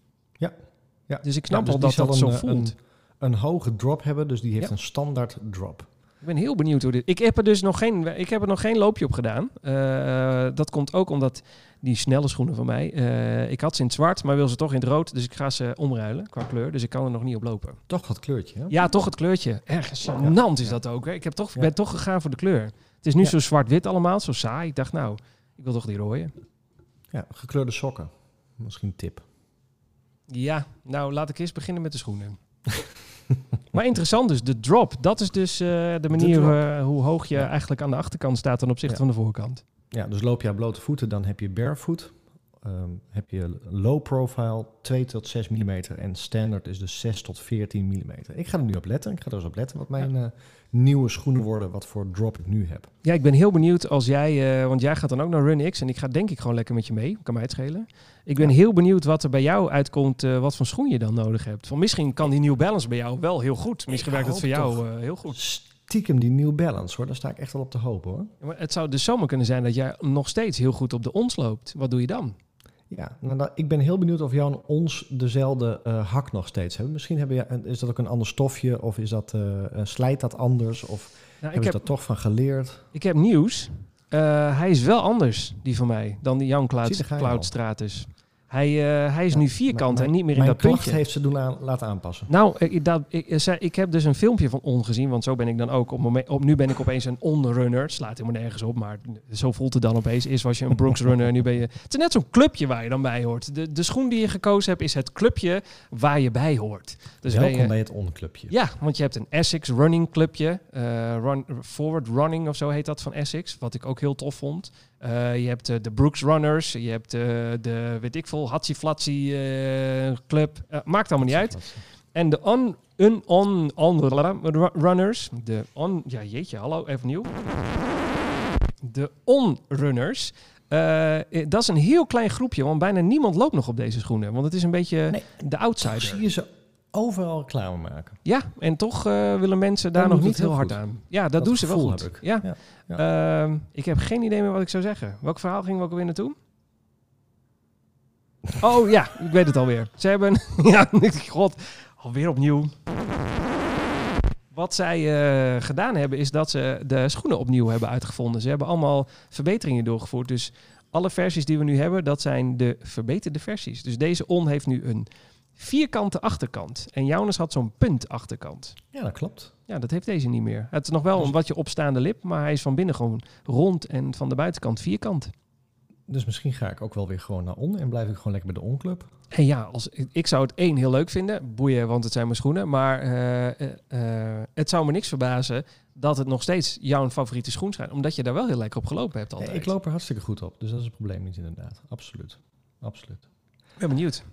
Ja. Dus ik snap Ja, dus wel die dat dat zo een, voelt. Een, een hoge drop hebben, dus die heeft Ja. een standaard drop. Ik ben heel benieuwd hoe dit. Ik heb er dus nog geen, ik heb er nog geen loopje op gedaan. Eh, dat komt ook omdat die snelle schoenen van mij. eh, ik had ze in het zwart, maar wil ze toch in het rood. Dus ik ga ze omruilen qua kleur. Dus ik kan er nog niet op lopen. Toch dat kleurtje, hè? Ja, toch het kleurtje. Erg gênant is Ja. dat ook. Hè? Ik heb toch, Ja. ben toch gegaan voor de kleur. Het is nu Ja. zo zwart-wit allemaal, zo saai. Ik dacht, nou, ik wil toch die rode. Ja, gekleurde sokken. Misschien tip. Ja, nou laat ik eerst beginnen met de schoenen. maar interessant dus, de drop. Dat is dus eh, de manier eh, hoe hoog je Ja. eigenlijk aan de achterkant staat ten opzichte Ja. van de voorkant. Ja, dus loop je aan blote voeten, dan heb je barefoot. Ehm, heb je low profile 2 tot 6 mm en standard is dus 6 tot 14 mm. Ik ga er nu op letten. Ik ga er eens op letten wat mijn eh, nieuwe schoenen worden, wat voor drop ik nu heb. Ja, ik ben heel benieuwd als jij, eh, want jij gaat dan ook naar RunX en ik ga denk ik gewoon lekker met je mee. Kan mij het schelen. Ik ben Ja. heel benieuwd wat er bij jou uitkomt, eh, wat voor schoen je dan nodig hebt. Van misschien kan die New Balance bij jou wel heel goed. Misschien werkt het voor jou heel goed. Stiekem die New Balance hoor, daar sta ik echt wel op te hopen hoor. Ja, Maar het zou dus zomaar kunnen zijn dat jij nog steeds heel goed op de ons loopt. Wat doe je dan? Ja, nou, dat- ik ben heel benieuwd of en ons dezelfde eh, hak nog steeds hebben. Misschien hebben is dat ook een ander stofje of is dat, eh, eh, slijt dat anders of Nou, ik, hebben ze heb, dat toch van geleerd? ik heb nieuws. Hij is wel anders, die van mij, dan die Jan Cloud, Cloud. Stratus. Hij, eh, hij is Ja, nu vierkant mijn- en niet meer in dat puntje. heeft ze doen aan, laten aanpassen. Nou, ik, dat, ik, eh, ik heb dus een filmpje van On gezien, want zo ben ik dan ook. Op, op, nu ben ik opeens een On-runner. Slaat helemaal nergens op, maar zo voelt het dan opeens. Eerst was je een Brooks-runner en nu ben je... Het is net zo'n clubje waar je dan bij hoort. De, de schoen die je gekozen hebt is het clubje waar je bij hoort. Dus Welkom je, bij het onclubje. ja, want je hebt een Essex running clubje. eh, run, forward running of zo heet dat van Essex. Wat ik ook heel tof vond. Eh, je hebt eh, de Brooks Runners. Je hebt eh, de, weet ik veel, Hatsi Flatsi eh, club. Maakt allemaal niet uit. En de on, un, on, on ru- runners. De on, ja jeetje, hallo, even nieuw. De on-runners. dat is een heel klein groepje, want bijna niemand loopt nog op deze schoenen. Want het is een beetje Nee, de outsider. zie je ze overal reclame maken. Ja, en toch eh, willen mensen daar nog niet heel heel hard aan. Ja, dat, Dat doen ze wel goed. heb ik. Ja. Ja, Ehm, ik heb geen idee meer wat ik zou zeggen. Welk verhaal gingen we ook alweer naartoe? Oh ja, ik weet het alweer. Ze hebben... ja, god, alweer opnieuw. Wat zij eh, gedaan hebben, is dat ze de schoenen opnieuw hebben uitgevonden. Ze hebben allemaal verbeteringen doorgevoerd. Dus alle versies die we nu hebben, dat zijn de verbeterde versies. Dus deze On heeft nu een vierkante achterkant. En Jonas had zo'n punt achterkant. Ja, dat klopt. Ja, dat heeft deze niet meer. Het is nog wel Dus- een watje opstaande lip, maar hij is van binnen gewoon rond en van de buitenkant vierkant. Dus misschien ga ik ook wel weer gewoon naar On en blijf ik gewoon lekker bij de Onclub. En ja, als, ik zou het één heel leuk vinden, boeien, want het zijn mijn schoenen. Maar eh, eh, eh, het zou me niks verbazen dat het nog steeds jouw favoriete schoen zijn. Omdat je daar wel heel lekker op gelopen hebt altijd. Ik loop er hartstikke goed op, dus dat is het probleem niet inderdaad. Absoluut. Absoluut. Ik ben benieuwd.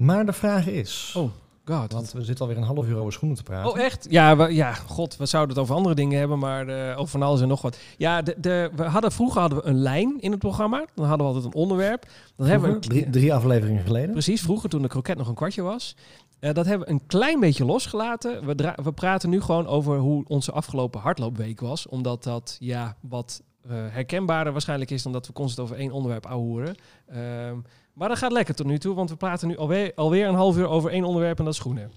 Maar de vraag is, Oh, god. want we zitten alweer een half uur over schoenen te praten. Oh, echt? Ja, we, ja, god, we zouden het over andere dingen hebben, maar eh, over van alles en nog wat. Ja, de, de, we hadden, vroeger hadden we een lijn in het programma. Dan hadden we altijd een onderwerp. Dan hebben we drie, drie afleveringen geleden. Precies, vroeger toen de kroket nog een kwartje was. Eh, dat hebben we een klein beetje losgelaten. We, dra- we praten nu gewoon over hoe onze afgelopen hardloopweek was. Omdat dat ja, wat eh, herkenbaarder waarschijnlijk is dan dat we constant over één onderwerp ouwehoeren. Ehm maar dat gaat lekker tot nu toe, want we praten nu alweer, alweer een half uur over één onderwerp en dat is schoenen.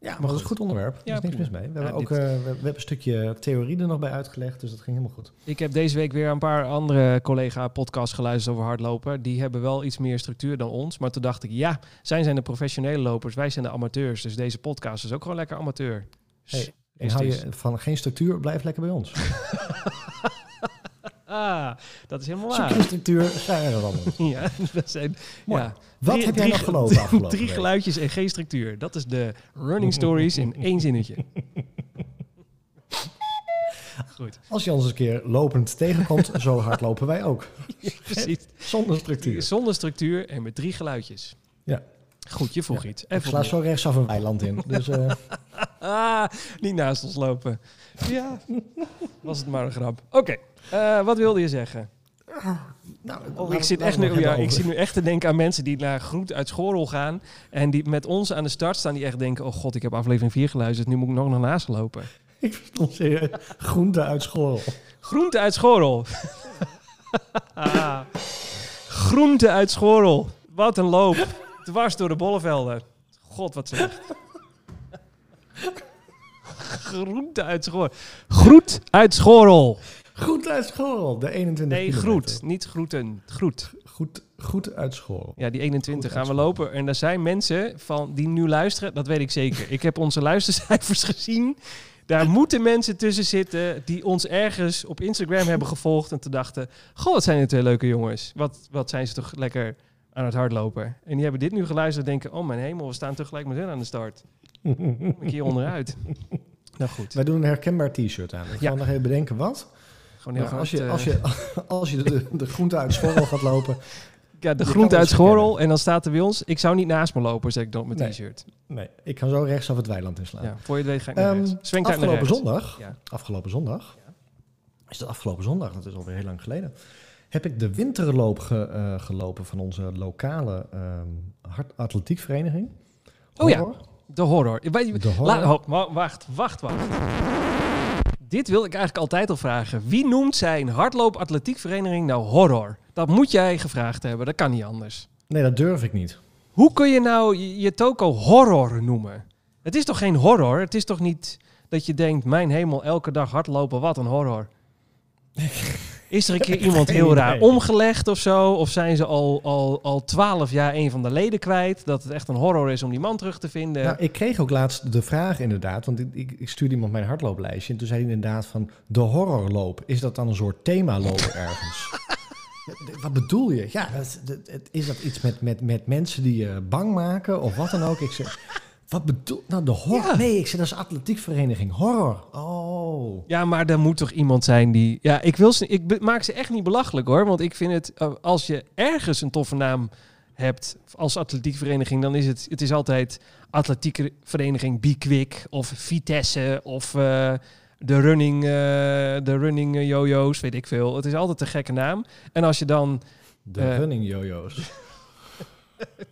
Ja, maar dat is een goed onderwerp. Er Ja, is niks mis mee. We hebben Ja, ook eh, we, we hebben een stukje theorie er nog bij uitgelegd, dus dat ging helemaal goed. Ik heb deze week weer een paar andere collega-podcasts geluisterd over hardlopen. Die hebben wel iets meer structuur dan ons. Maar toen dacht ik, ja, zij zijn de professionele lopers, wij zijn de amateurs. Dus deze podcast is ook gewoon lekker amateur. Hey, En hou je van geen structuur, blijf lekker bij ons. Ah, dat is helemaal waar. structuur, zijn er dan. Ja, dat zijn, Mooi. ja. Wat Drie- heb jij nog gelopen afgelopen Drie week? geluidjes en geen structuur. Dat is de running stories in één zinnetje. Goed, Als je ons eens een keer lopend tegenkomt, zo hard lopen wij ook. precies. Zonder structuur. Zonder structuur en met drie geluidjes. Ja. Goed, je vroeg iets. Ik Even sla opnieuw. zo rechtsaf een weiland in. Dus eh, Ah, niet naast ons lopen. Ja, was het maar een grap. Oké, eh, wat wilde je zeggen? nou, Oh, ik, zit echt nu, ja, ik zit nu echt te denken aan mensen die naar Groet uit Schorel gaan. En die met ons aan de start staan. Die echt denken, oh god, ik heb aflevering 4 geluisterd. Nu moet ik nog naar naast lopen. Ik verstond serieus groente uit school. Groente uit Schorel. Ah. Groente uit Schorel. Wat een loop. Dwars door de bollevelden. God, wat slecht. Groente uit Schorel. Groet uit Schorel. Goed uit school, de 21 Nee, kilometer. groet. Niet groeten. Groet. Goed, goed uit school. Ja, die 21 Goed gaan we lopen. En er zijn mensen van die nu luisteren, dat weet ik zeker. Ik heb onze luistercijfers gezien. Daar moeten mensen tussen zitten die ons ergens op Instagram hebben gevolgd. En te dachten, goh, wat zijn dit twee leuke jongens. Wat, wat zijn ze toch lekker aan het hardlopen. En die hebben dit nu geluisterd en denken, oh mijn hemel, we staan tegelijk met hen aan de start. Kom ik hier onderuit. Nou goed, Wij doen een herkenbaar t-shirt aan. Ik Ja. ga nog even bedenken wat. gewoon heel Maar als, je, eh, als, je, als je de, de groente uit school gaat lopen. ja, de groente uit Schorrel en dan staat er bij ons, ik zou niet naast me lopen, zeg ik dan op mijn Nee. t-shirt. Nee, ik kan zo rechtsaf het weiland inslaan. Ja, voor je het weet ga ik naar Ehm, rechts. Naar afgelopen rechts. zondag, Ja. afgelopen zondag, is dat afgelopen zondag, dat is alweer heel lang geleden, heb ik de winterloop ge- eh, gelopen van onze lokale ehm hard atletiekvereniging. Oh ja. De horror. De horror. La- wacht, wacht, wacht. Dit wil ik eigenlijk altijd al vragen. Wie noemt zijn hardloop-atletiekvereniging nou horror? Dat moet jij gevraagd hebben. Dat kan niet anders. Nee, dat durf ik niet. Hoe kun je nou je, je toko horror noemen? Het is toch geen horror? Het is toch niet dat je denkt, mijn hemel, elke dag hardlopen, wat een horror. Is er een keer iemand heel raar omgelegd of zo? Of zijn ze al, al, al twaalf jaar een van de leden kwijt? Dat het echt een horror is om die man terug te vinden? Nou, ik kreeg ook laatst de vraag inderdaad, want ik, ik, ik stuurde iemand mijn hardlooplijstje en toen zei hij inderdaad van de horrorloop, is dat dan een soort themaloop ergens? Wat bedoel je? Ja, is dat iets met, met, met mensen die je bang maken of wat dan ook? Ik zeg, wat bedoel Nou, de horror? Ja. Nee, ik zeg, dat is atletiekvereniging. Horror. Oh. Ja, maar er moet toch iemand zijn die. Ja, ik, wil ze, ik maak ze echt niet belachelijk hoor. Want ik vind het. eh, als je ergens een toffe naam hebt als atletiekvereniging. dan is het. Het is altijd atletiekvereniging Be Quick. of Vitesse. of eh, de running. eh, de running jojo's. Weet ik veel. Het is altijd een gekke naam. En als je dan. De running jojo's.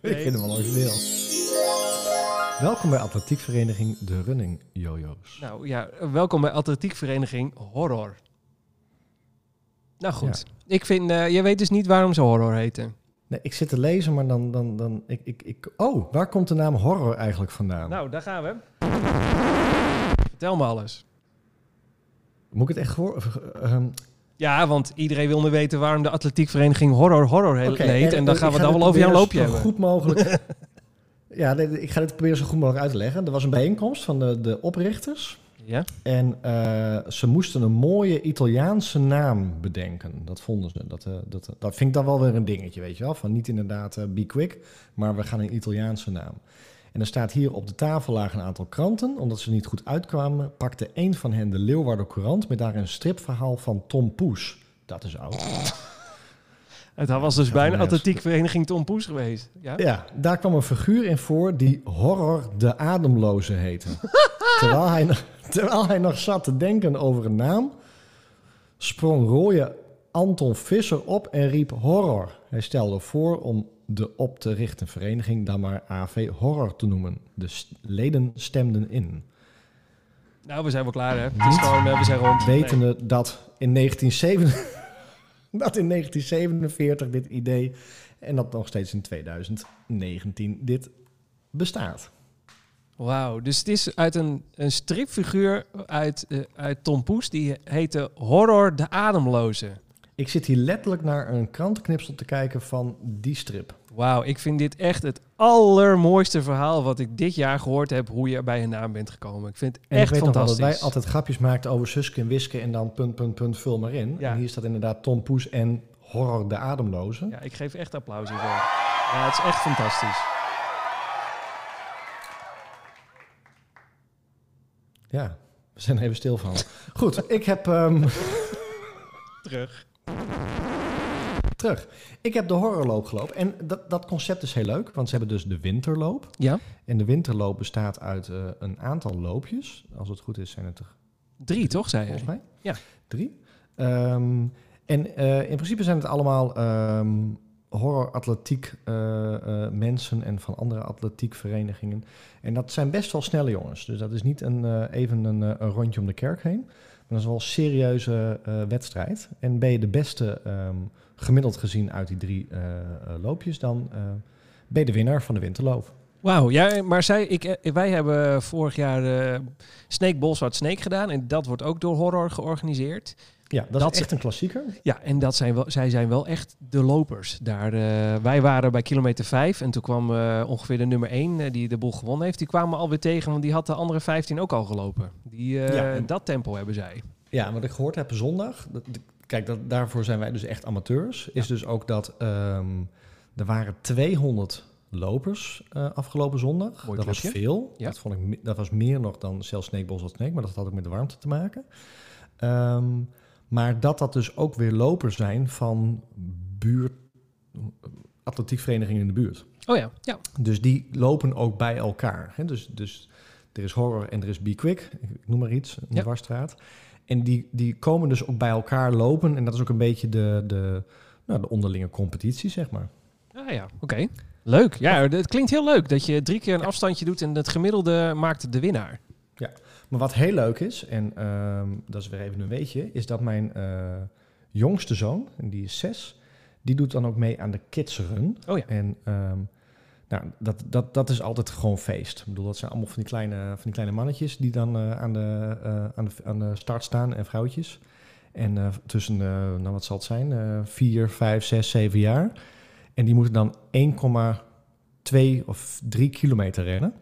Nee. Ik vind hem wel origineel. Welkom bij atletiekvereniging De Running Jojo's. Nou ja, welkom bij atletiekvereniging Horror. Nou goed. Ik vind. eh, je weet dus niet waarom ze horror heten. Nee, ik zit te lezen, maar dan... dan, dan ik, ik, ik, oh, waar komt de naam horror eigenlijk vandaan? Nou, daar gaan we. Vertel me alles. Moet ik het echt voor... ehm, Ja, want iedereen wil nu weten waarom de atletiekvereniging Horror Horror heet. eh, En dan gaan we dan wel over jouw loopje zo hebben. goed mogelijk... ja, nee, ik ga dit proberen zo goed mogelijk uit te leggen. Er was een bijeenkomst van de, de oprichters. Ja? En eh, ze moesten een mooie Italiaanse naam bedenken. Dat vonden ze. Dat, eh, dat, dat vind ik dan wel weer een dingetje, weet je wel. Van niet inderdaad eh, Be Quick, maar we gaan een Italiaanse naam. En er staat hier op de tafel lagen een aantal kranten. Omdat ze niet goed uitkwamen, pakte een van hen de Leeuwarder Courant... met daar een stripverhaal van Tom Poes. Dat is oud. Het was dus bijna van mij atletiekvereniging Tom Poes geweest. Ja? Ja, daar kwam een figuur in voor die Horror de Ademloze heette. terwijl, hij, nog- terwijl hij nog zat te denken over een naam... sprong rooie Anton Visser op en riep horror. Hij stelde voor om de op te richten vereniging dan maar AV Horror te noemen. De leden stemden in. Nou, we zijn wel klaar, hè? Het is gewoon, eh, we zijn rond. Wetende dat in 1947 dat in 1947 dit idee en dat nog steeds in 2019 dit bestaat. Wauw, dus het is uit een, een stripfiguur uit, eh, uit Tom Poes. Die heette Horror de Ademloze. Ik zit hier letterlijk naar een krantenknipsel te kijken van die strip. Wauw, ik vind dit echt het allermooiste verhaal wat ik dit jaar gehoord heb. Hoe je bij een naam bent gekomen. Ik vind het En echt ik weet nog wel dat fantastisch. wij altijd grapjes maakten over Suske en Wiske en dan punt, punt, punt, vul maar in. Ja. En hier staat inderdaad Tom Poes en Horror de Ademloze. Ja, ik geef echt applaus hiervoor. Ja, het is echt fantastisch. Ja, we zijn er even stil van. Goed, ik heb... ehm, Terug. Terug. Ik heb de horrorloop gelopen. En dat, dat concept is heel leuk, want ze hebben dus de winterloop. Ja, En de winterloop bestaat uit eh, een aantal loopjes. Als het goed is, zijn het er drie toch, zei je? volgens mij. Ja. Drie. Ehm, en eh, in principe zijn het allemaal ehm horror-atletiek eh, mensen en van andere atletiekverenigingen. En dat zijn best wel snelle jongens. Dus dat is niet een, even een, een rondje om de kerk heen. Dat is wel een serieuze eh, wedstrijd. En ben je de beste ehm, gemiddeld gezien uit die drie eh, eh, loopjes, dan ben je de winnaar van de winterloop. Wauw, ja, maar zij, ik, wij hebben vorig jaar Snake Bolsward Snake gedaan. En dat wordt ook door Horror georganiseerd. Ja, dat, Dat is echt een klassieker. Ja, en dat zijn wel, zij zijn wel echt de lopers. Daar, eh, wij waren bij kilometer 5 en toen kwam eh, ongeveer de nummer 1 die de boel gewonnen heeft. Die kwamen alweer tegen, want die had de andere 15 ook al gelopen. Die, eh, Ja, en- Dat tempo hebben zij. Ja, wat ik gehoord heb zondag, dat, kijk, dat, daarvoor zijn wij dus echt amateurs, is dus ook dat ehm, er waren 200 lopers eh, afgelopen zondag. Mooi dat was veel. Ja. Dat, vond ik, dat was meer nog dan zelfs Sneekbos als Snake, maar dat had ook met de warmte te maken. Ehm, maar dat dat dus ook weer lopers zijn van buurt, atletiekverenigingen in de buurt. Oh ja, ja. Dus die lopen ook bij elkaar. Hè? Dus, dus er is horror en er is Be Quick, ik noem maar iets, een Ja. dwarsstraat. En die, die komen dus ook bij elkaar lopen. En dat is ook een beetje de, de, nou, de onderlinge competitie, zeg maar. Ah ja, oké. Leuk. Ja, het klinkt heel leuk dat je drie keer een afstandje doet en het gemiddelde maakt de winnaar. Maar wat heel leuk is, en ehm, dat is weer even een weetje, is dat mijn eh, jongste zoon, en die is zes, die doet dan ook mee aan de Kids Run. Oh ja. En ehm, nou, dat, dat, dat is altijd gewoon feest. Ik bedoel, dat zijn allemaal van die kleine, van die kleine mannetjes die dan eh, aan, de, eh, aan, de, aan de start staan en vrouwtjes. En tussen, nou wat zal het zijn, eh 4, 5, 6, 7 jaar. En die moeten dan 1,2 of 3 kilometer rennen.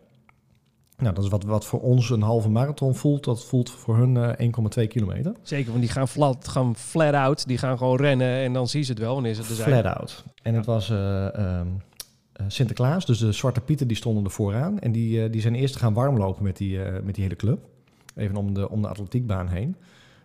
Nou, dat is wat, wat voor ons een halve marathon voelt. Dat voelt voor hun eh 1,2 kilometer. Zeker, want die gaan flat, gaan flat out. Die gaan gewoon rennen en dan zien ze het wel wanneer ze er zijn. Flat out. En het was eh, ehm, eh, Sinterklaas, dus de Zwarte Pieten die stonden er vooraan. En die, eh, die zijn eerst gaan warmlopen met die, eh, met die hele club. Even om de, om de atletiekbaan heen.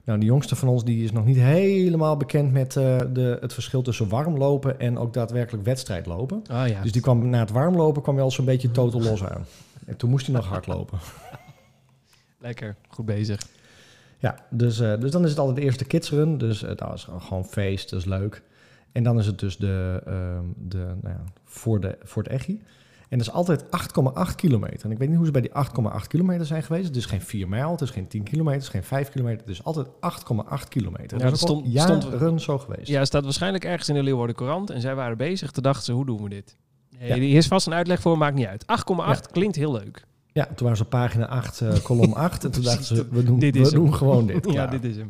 Nou, de jongste van ons die is nog niet helemaal bekend met eh, de, het verschil tussen warmlopen en ook daadwerkelijk wedstrijdlopen. Ah ja. Dus die kwam na het warmlopen kwam hij al zo'n beetje totaal los aan. En toen moest hij nog hardlopen. Lekker, goed bezig. Ja, dus, eh, dus dan is het altijd de eerste kidsrun. Dus eh dat is gewoon feest, dat is leuk. En dan is het dus de, ehm, de, nou ja, voor, de, voor het echi. En dat is altijd 8,8 kilometer. En ik weet niet hoe ze bij die 8,8 kilometer zijn geweest. Het is geen 4 mijl, het is geen 10 kilometer, het is geen 5 kilometer. Het is altijd 8,8 kilometer. Ja, dat stond- stond- zo geweest. Ja, het staat waarschijnlijk ergens in de Leeuwarden Courant. En zij waren bezig. Toen dachten ze, hoe doen we dit? Nee, Ja. Hier is vast een uitleg voor, maakt niet uit. 8,8 klinkt heel leuk. Ja, toen waren ze op pagina 8, eh, kolom 8. En toen dachten ze, we doen, Dit we hem. doen gewoon dit. ja, dit is hem.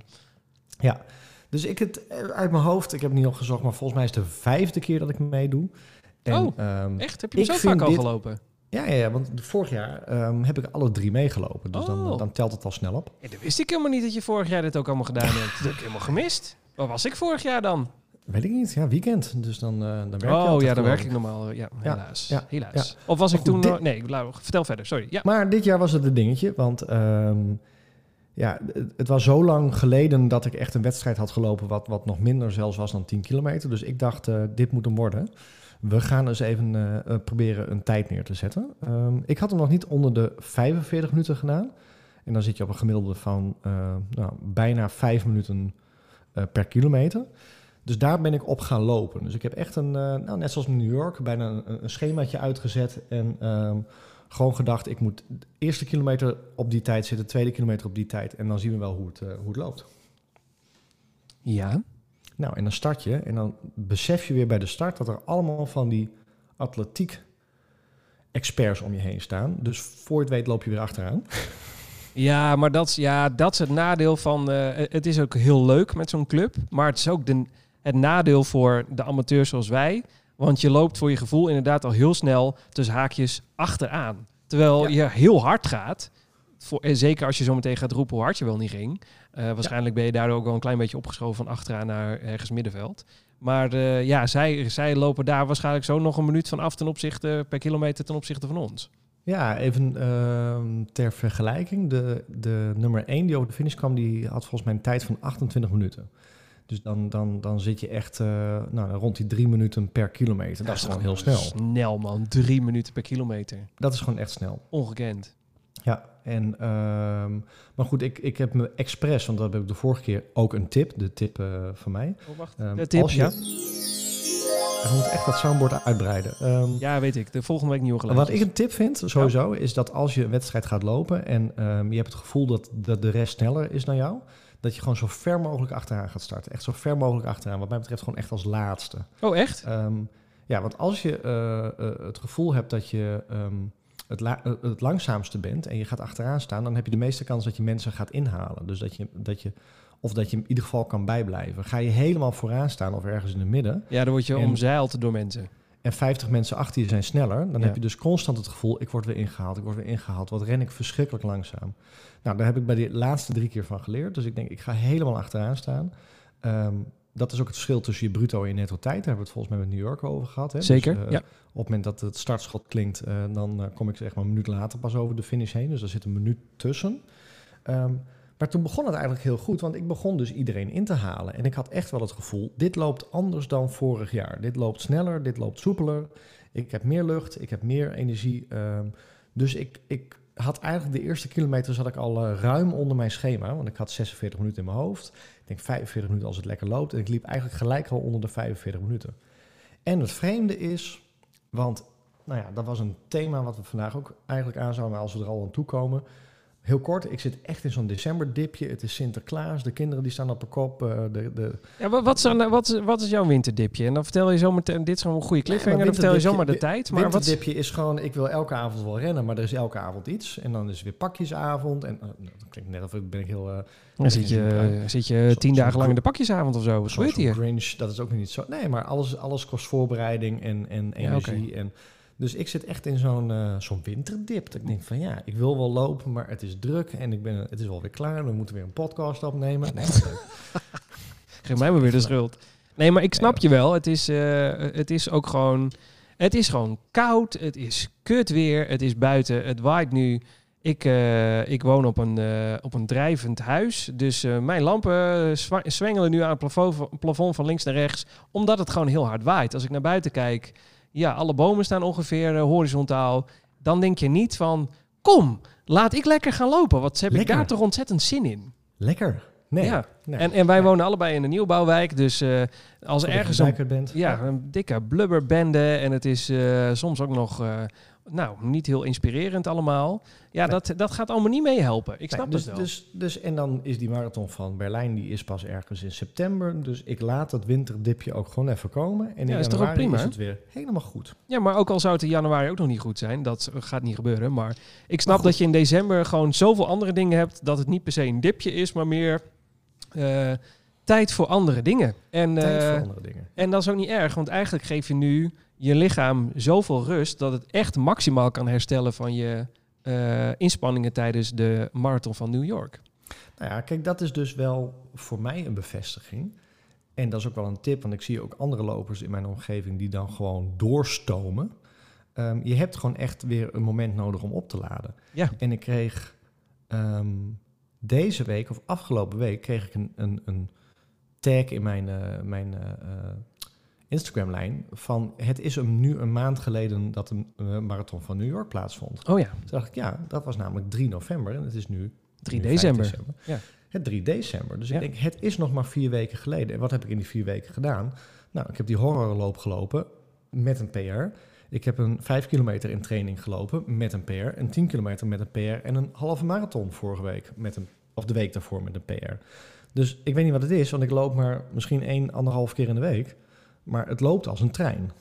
Ja, dus ik het eh, uit mijn hoofd, ik heb het niet opgezocht, maar volgens mij is het de vijfde keer dat ik meedoe. En, Oh, ehm, Echt? Heb je hem zo vaak al dit- gelopen? ja, ja, ja, want vorig jaar ehm, heb ik alle drie meegelopen. Dus dan, Oh. dan telt het al snel op. Ja, dat wist ik helemaal niet dat je vorig jaar dit ook allemaal gedaan hebt. Dat heb ik helemaal gemist. Waar was ik vorig jaar dan? Weet ik niet. Ja, weekend. Dus dan, eh dan werk je Oh ja, dan werk ik normaal. eh, Ja, helaas. ja, helaas. Of was ik toen... dit- nee, vertel verder. Sorry. Ja. Maar dit jaar was het een dingetje, want ehm, ja, het- was zo lang geleden dat ik echt een wedstrijd had gelopen wat, wat nog minder zelfs was dan 10 kilometer. Dus ik dacht, eh, dit moet hem worden. We gaan eens even proberen een tijd neer te zetten. Ehm, ik had hem nog niet onder de 45 minuten gedaan. En dan zit je op een gemiddelde van nou, bijna 5 minuten per kilometer. Dus daar ben ik op gaan lopen. Dus ik heb echt een, eh, nou, net zoals in New York, bijna een, een schemaatje uitgezet. En ehm, gewoon gedacht, ik moet de eerste kilometer op die tijd zitten, tweede kilometer op die tijd. En dan zien we wel hoe het, eh, hoe het loopt. Ja. Nou, en dan start je. En dan besef je weer bij de start dat er allemaal van die atletiek experts om je heen staan. Dus voor je het weet loop je weer achteraan. Ja, maar dat, is- ja, dat is het nadeel van... eh, het is ook heel leuk met zo'n club. Maar het is ook de, het nadeel voor de amateurs zoals wij. Want je loopt voor je gevoel inderdaad al heel snel tussen haakjes achteraan. Terwijl Ja. je heel hard gaat. Voor, en zeker als je zo meteen gaat roepen hoe hard je wel niet ging. Eh, waarschijnlijk ben je daardoor ook wel een klein beetje opgeschoven van achteraan naar ergens middenveld. Maar eh, ja, zij, zij lopen daar waarschijnlijk zo nog een minuut van af ten opzichte per kilometer ten opzichte van ons. Ja, even ehm, ter vergelijking. De, de nummer 1 die over de finish kwam, die had volgens mij een tijd van 28 minuten. Dus dan, dan, dan zit je echt eh, nou, rond die drie minuten per kilometer. Dat is gewoon heel snel. Snel man, drie minuten per kilometer. Dat is gewoon echt snel. Ongekend. Ja, en, ehm, maar goed, ik, ik heb me expres, want dat heb ik de vorige keer ook een tip, de tip eh, van mij. Oh, wacht. Ehm, De tip, als je, ja. Echt dat soundboard uitbreiden. Ehm, Ja, weet ik. De volgende week nieuwe Wat geluidjes. ik een tip vind, sowieso, is dat als je een wedstrijd gaat lopen en je hebt het gevoel dat, dat de rest sneller is dan jou, dat je gewoon zo ver mogelijk achteraan gaat starten. Echt zo ver mogelijk achteraan. Wat mij betreft gewoon echt als laatste. Oh, echt? Ehm, ja, want als je eh, eh, het gevoel hebt dat je ehm, het, la- eh, het langzaamste bent en je gaat achteraan staan, dan heb je de meeste kans dat je mensen gaat inhalen. Dus dat je, dat je, of dat je in ieder geval kan bijblijven. Ga je helemaal vooraan staan of ergens in het midden Ja, dan word je En- omzeild door mensen. En 50 mensen achter je zijn sneller, dan Ja. heb je dus constant het gevoel, ik word weer ingehaald, ik word weer ingehaald. Wat ren ik verschrikkelijk langzaam. Nou, daar heb ik bij de laatste drie keer van geleerd. Dus ik denk, ik ga helemaal achteraan staan. Ehm, dat is ook het verschil tussen je bruto en je netto tijd. Daar hebben we het volgens mij met New York over gehad. Hè? Zeker, Dus, eh, ja. Op het moment dat het startschot klinkt, eh, dan eh, kom ik zeg maar een minuut later pas over de finish heen. Dus daar zit een minuut tussen. Ehm, maar toen begon het eigenlijk heel goed, want ik begon dus iedereen in te halen. En ik had echt wel het gevoel, dit loopt anders dan vorig jaar. Dit loopt sneller, dit loopt soepeler. Ik heb meer lucht, ik heb meer energie. ehm, dus ik, ik had eigenlijk de eerste kilometer zat ik al eh, ruim onder mijn schema. Want ik had 46 minuten in mijn hoofd. Ik denk 45 minuten als het lekker loopt. En ik liep eigenlijk gelijk al onder de 45 minuten. En het vreemde is, want nou ja, dat was een thema wat we vandaag ook eigenlijk aan zouden, maar als we er al aan toe komen. Heel kort, ik zit echt in zo'n decemberdipje. Het is Sinterklaas, de kinderen die staan op de kop. eh, de, de, Ja, wat, is, dan- wat, is, wat is jouw winterdipje? En dan vertel je zomaar, dit is gewoon een goede cliffhanger, dan vertel je zomaar de winterdipje- tijd. Maar wat is- Winterdipje is gewoon, ik wil elke avond wel rennen, maar er is elke avond iets. En dan is er weer pakjesavond. En eh, nou, dat klinkt net of ik ben ik heel... eh, dan zit je, zit je Zo- tien dagen lang in de pakjesavond of zo. Wat zo'n gebeurt hier? Grinch, dat is ook niet zo. Nee, maar alles, alles kost voorbereiding en, en Ja, energie. en, dus ik zit echt in zo'n eh, zo'n winterdip. Dat ik denk van ja, ik wil wel lopen, maar het is druk en ik ben, het is alweer klaar. We moeten weer een podcast opnemen. Nee. Geef mij maar weer de schuld. Nee, maar ik snap je wel. Het is, eh, het is ook gewoon... Het is gewoon koud. Het is kut weer. Het is buiten. Het waait nu. Ik, eh, ik woon op een, op een drijvend huis. Dus mijn lampen zwengelen nu aan het plafond, plafond van links naar rechts. Omdat het gewoon heel hard waait. Als ik naar buiten kijk... Ja, alle bomen staan ongeveer eh, horizontaal. Dan denk je niet van... Kom, laat ik lekker gaan lopen. Wat heb ik daar toch ontzettend zin in. Lekker. Nee. Ja. nee. En, en wij Nee. wonen allebei in een nieuwbouwwijk. Dus eh, als er ergens een, bent. ja, een dikke blubberbende en het is eh, soms ook nog nou, niet heel inspirerend allemaal. Ja, Nee. dat, dat gaat allemaal niet meehelpen. Ik Nee, snap dus, het wel. Dus, dus, en dan is die marathon van Berlijn, die is pas ergens in september. Dus ik laat dat winterdipje ook gewoon even komen. En in Ja, is toch ook januari prima, is het weer helemaal goed. Ja, maar ook al zou het in januari ook nog niet goed zijn, dat gaat niet gebeuren. Maar ik snap dat je in december gewoon zoveel andere dingen hebt, dat het niet per se een dipje is, maar meer eh, tijd voor andere dingen. En, Tijd eh, voor andere dingen. En dat is ook niet erg, want eigenlijk geef je nu je lichaam zoveel rust dat het echt maximaal kan herstellen van je eh, inspanningen tijdens de marathon van New York. Nou ja, kijk, dat is dus wel voor mij een bevestiging. En dat is ook wel een tip, want ik zie ook andere lopers in mijn omgeving die dan gewoon doorstomen. Ehm, je hebt gewoon echt weer een moment nodig om op te laden. Ja. En ik kreeg ehm, deze week of afgelopen week kreeg ik een, een, een tag in mijn, eh, mijn eh, Instagram-lijn van het is hem nu een maand geleden dat de eh, marathon van New York plaatsvond. Oh ja, Toen dacht ik, ja, dat was namelijk 3 november en het is nu 3 nu 5 december. Ja. Het 3 december. Dus Ja. ik denk, het is nog maar vier weken geleden. En wat heb ik in die vier weken gedaan? Nou, ik heb die horrorloop gelopen met een PR. Ik heb een 5 kilometer in training gelopen met een PR. Een 10 kilometer met een PR. En een halve marathon vorige week met een, of de week daarvoor met een PR. Dus ik weet niet wat het is, want ik loop maar misschien één, anderhalf keer in de week. Maar het loopt als een trein.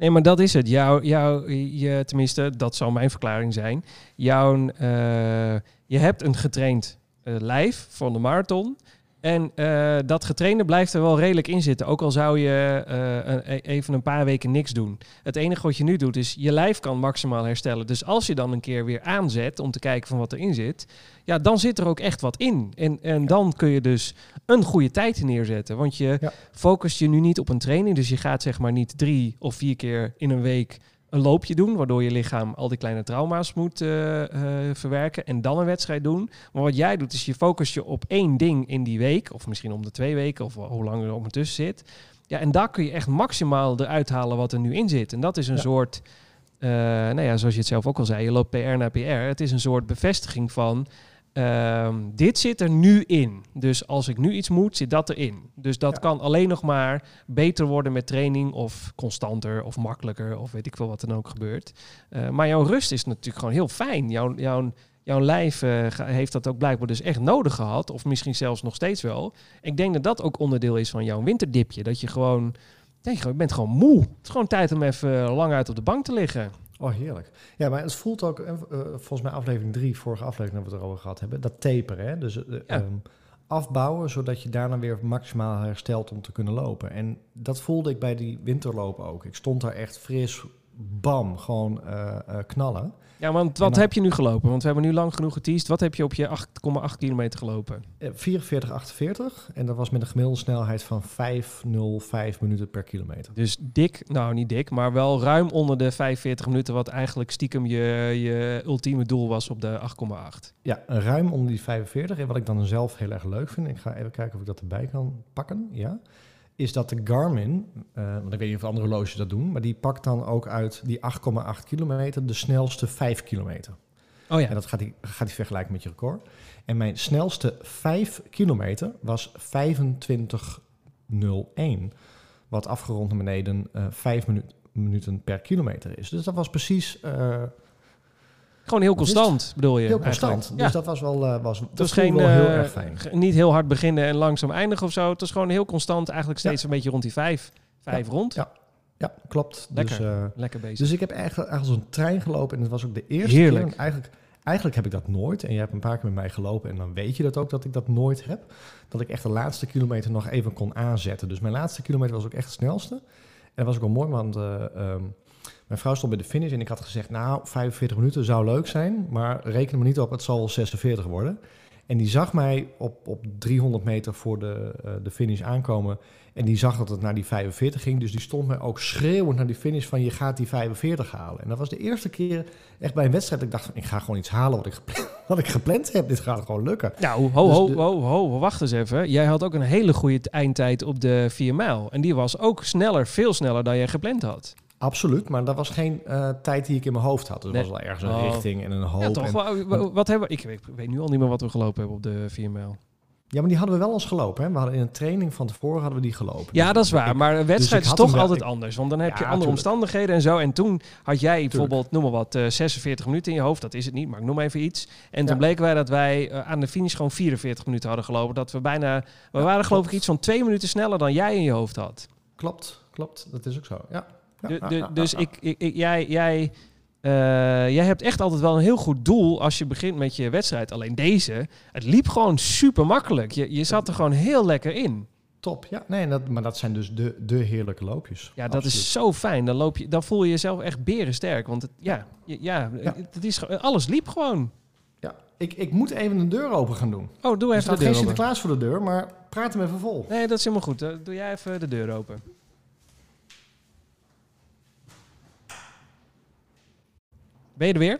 Nee, maar dat is het. Jouw, jouw, je, tenminste, dat zal mijn verklaring zijn. Jouw, eh, je hebt een getraind eh, lijf van de marathon. En eh, dat getrainde blijft er wel redelijk in zitten. Ook al zou je eh, een- e- even een paar weken niks doen. Het enige wat je nu doet is je lijf kan maximaal herstellen. Dus als je dan een keer weer aanzet om te kijken van wat erin zit. Ja, dan zit er ook echt wat in. En, en dan kun je dus een goede tijd neerzetten. Want je Ja. focust je nu niet op een training. Dus je gaat zeg maar niet drie of vier keer in een week een loopje doen. Waardoor je lichaam al die kleine trauma's moet eh, eh, verwerken. En dan een wedstrijd doen. Maar wat jij doet is je focust je op één ding in die week. Of misschien om de twee weken of hoe lang er ondertussen zit. Ja, en daar kun je echt maximaal eruit halen wat er nu in zit. En dat is een Ja. soort... eh, nou ja, zoals je het zelf ook al zei, je loopt PR naar PR. Het is een soort bevestiging van... ehm, dit zit er nu in. Dus als ik nu iets moet, zit dat erin. Dus dat Ja. kan alleen nog maar beter worden met training of constanter of makkelijker of weet ik veel wat dan ook gebeurt. Eh, maar jouw rust is natuurlijk gewoon heel fijn. Jouw, jouw, jouw lijf eh, heeft dat ook blijkbaar dus echt nodig gehad. Of misschien zelfs nog steeds wel. Ik denk dat dat ook onderdeel is van jouw winterdipje. Dat je gewoon... Nee, je bent gewoon moe. Het is gewoon tijd om even lang uit op de bank te liggen. Oh, heerlijk. Ja, maar het voelt ook, eh, eh, volgens mij aflevering 3, vorige aflevering dat we het erover gehad hebben, dat taperen. Hè? Dus eh, Ja. ehm, afbouwen, zodat je daarna weer maximaal herstelt om te kunnen lopen. En dat voelde ik bij die winterloop ook. Ik stond daar echt fris, bam, gewoon knallen. Ja, want wat dan- heb je nu gelopen? Want we hebben nu lang genoeg geteased. Wat heb je op je 8,8 kilometer gelopen? Eh, 44,48 en dat was met een gemiddelde snelheid van 5,05 minuten per kilometer. Dus dik, nou niet dik, maar wel ruim onder de 45 minuten, wat eigenlijk stiekem je, je ultieme doel was op de 8,8. Ja, ruim onder die 45. En wat ik dan zelf heel erg leuk vind, ik ga even kijken of ik dat erbij kan pakken, ja, is dat de Garmin, eh, want ik weet niet of andere horloges dat doen, maar die pakt dan ook uit die 8,8 kilometer de snelste 5 kilometer. Oh En ja, dat gaat hij gaat die vergelijken met je record. En mijn snelste 5 kilometer was 25,01. Wat afgerond naar beneden eh 5 minuten per kilometer is. Dus dat was precies eh, gewoon heel constant bedoel je. heel eigenlijk. constant. Ja. Dus dat was wel, eh, was, dat was geen, wel heel eh, erg fijn. niet heel hard beginnen en langzaam eindigen of zo. Het was gewoon heel constant, eigenlijk steeds een beetje rond die 5. 5 rond. Ja. Ja, klopt. Lekker. Dus, eh, Lekker bezig. dus ik heb eigenlijk als een trein gelopen en het was ook de eerste Heerlijk. keer. en Eigenlijk, eigenlijk heb ik dat nooit. En je hebt een paar keer met mij gelopen en dan weet je dat ook dat ik dat nooit heb. Dat ik echt de laatste kilometer nog even kon aanzetten. Dus mijn laatste kilometer was ook echt het snelste. En dat was ook wel mooi, want eh, ehm, mijn vrouw stond bij de finish en ik had gezegd, nou, 45 minuten zou leuk zijn, maar reken maar niet op, het zal wel 46 worden. En die zag mij op, op 300 meter voor de, eh, de finish aankomen. En die zag dat het naar die 45 ging. Dus die stond mij ook schreeuwend naar die finish van je gaat die 45 halen. En dat was de eerste keer echt bij een wedstrijd dat ik dacht van ik ga gewoon iets halen wat ik gepland, wat ik gepland heb. Dit gaat gewoon lukken. Nou, ho, Dus ho, de- ho, ho, wacht eens even. Jij had ook een hele goede eindtijd op de 4 mijl. En die was ook sneller, veel sneller dan jij gepland had. Absoluut, maar dat was geen eh, tijd die ik in mijn hoofd had. Dus Nee. het was wel ergens een Oh. richting en een hoop. Ja, toch? en- Wa- wa- wat hebben we? Ik weet, ik weet nu al niet meer wat we gelopen hebben op de 4 mijl. ja, maar die hadden we wel eens gelopen. Hè? We hadden in een training van tevoren hadden we die gelopen. Ja, Dus dat is ik- waar. Maar een wedstrijd ik is toch wel- altijd ik- anders. Want dan heb Ja, je andere tuurlijk. omstandigheden en zo. En toen had jij bijvoorbeeld, noem maar wat, eh, 46 minuten in je hoofd. Dat is het niet, maar ik noem even iets. En toen bleken wij dat wij eh, aan de finish gewoon 44 minuten hadden gelopen. Dat we bijna... We waren geloof ik iets van twee minuten sneller dan jij in je hoofd had. Klopt, klopt. Dat is ook zo. Ja. Dus ja. ik, ik, ik- jij, jij, jij hebt echt altijd wel een heel goed doel als je begint met je wedstrijd. Alleen deze, het liep gewoon super makkelijk. Je, je zat er gewoon heel lekker in. Top, ja. Nee, dat, maar dat zijn dus de, de heerlijke loopjes. Ja, dat is zo fijn. Dan, loop je, dan voel je jezelf echt berensterk. Want het, ja, ja, Ja. Het is, alles liep gewoon. Ja, ik, ik moet even een deur open gaan doen. Oh, doe even de geen deur open. Sinterklaas voor de deur, maar praat hem even vol. Nee, dat is helemaal goed. Eh, Doe jij even de deur open. Ben je er weer?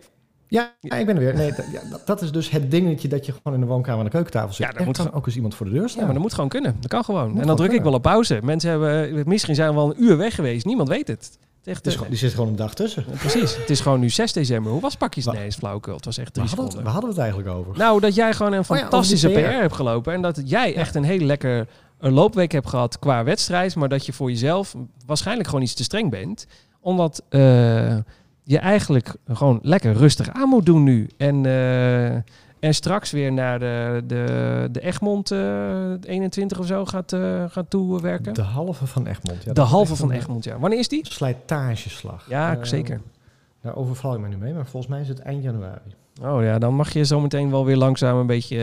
Ja, ja, ik ben er weer. Nee, dat, ja, dat- is dus het dingetje dat je gewoon in de woonkamer aan de keukentafel zit. Ja, dat er moet gewoon- ook eens iemand voor de deur staan. Ja, maar dat moet gewoon kunnen. Dat kan gewoon. en dan gewoon druk ik wel op pauze. Mensen hebben, misschien zijn we wel een uur weg geweest. Niemand weet het. Het is echt, Het is gewoon, die zit gewoon een dag tussen. Precies. Het is gewoon nu 6 december. Hoe was pakjes? Nee, is flauwkul. Het was echt Waar drie hadden, we waar hadden we het eigenlijk over? Nou, dat jij gewoon een Oh ja, fantastische. PR. hebt gelopen. En dat jij echt een hele lekker een loopweek hebt gehad qua wedstrijd. Maar dat je voor jezelf waarschijnlijk gewoon iets te streng bent. Omdat eh, je eigenlijk gewoon lekker rustig aan moet doen nu. En, eh, en straks weer naar de, de, de Egmond eh 21 of zo gaat, eh gaat toewerken. De halve van Egmond. Ja, de halve van Egmond, ja. Wanneer is die? Slijtageslag. Ja, zeker. Daar overval ik me nu mee, maar volgens mij is het eind januari. Oh ja, dan mag je zo meteen wel weer langzaam een beetje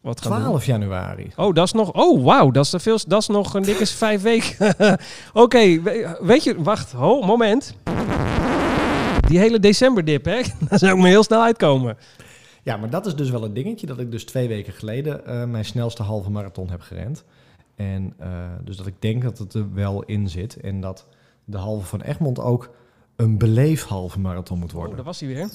wat gaan doen. 12 januari. Oh, dat is nog. Oh, wauw, dat is veel. Dat is nog een dikke vijf weken. Oké, we- weet je, wacht, ho, moment. Die hele decemberdip, hè? Daar zou ik me heel snel uitkomen. Ja, maar dat is dus wel een dingetje dat ik dus twee weken geleden eh, mijn snelste halve marathon heb gerend. En eh, dus dat ik denk dat het er wel in zit. En dat de halve van Egmond ook een beleef halve marathon moet Oh, worden. daar was hij weer.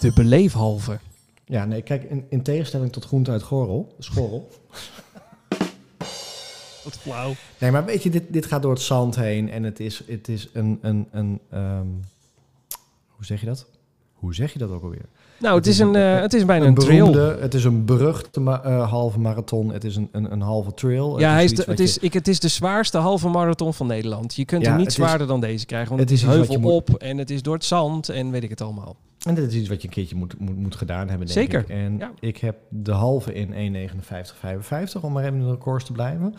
De beleefhalve. Ja, nee, kijk, in, in tegenstelling tot groente uit Gorrel, Schorrel. Wat flauw. Nee, maar weet je, dit, dit gaat door het zand heen en het is, het is een, een, een ehm, hoe zeg je dat? Hoe zeg je dat ook alweer? Nou, het is, een, eh, het is bijna Een een, trail. beroemde, het is een beruchte ma- eh, halve marathon, het is een, een, een halve trail. Ja, hij is de, het, is, je- ik, het is de zwaarste halve marathon van Nederland. Je kunt Ja, hem niet het is- zwaarder dan deze krijgen. Want het het is, heuvel op en het is door het zand en weet ik het allemaal. En dit is iets wat je een keertje moet, moet, moet gedaan hebben, denk Zeker, ik. En ja. ik heb de halve in 1.59.55, om maar even in de records te blijven.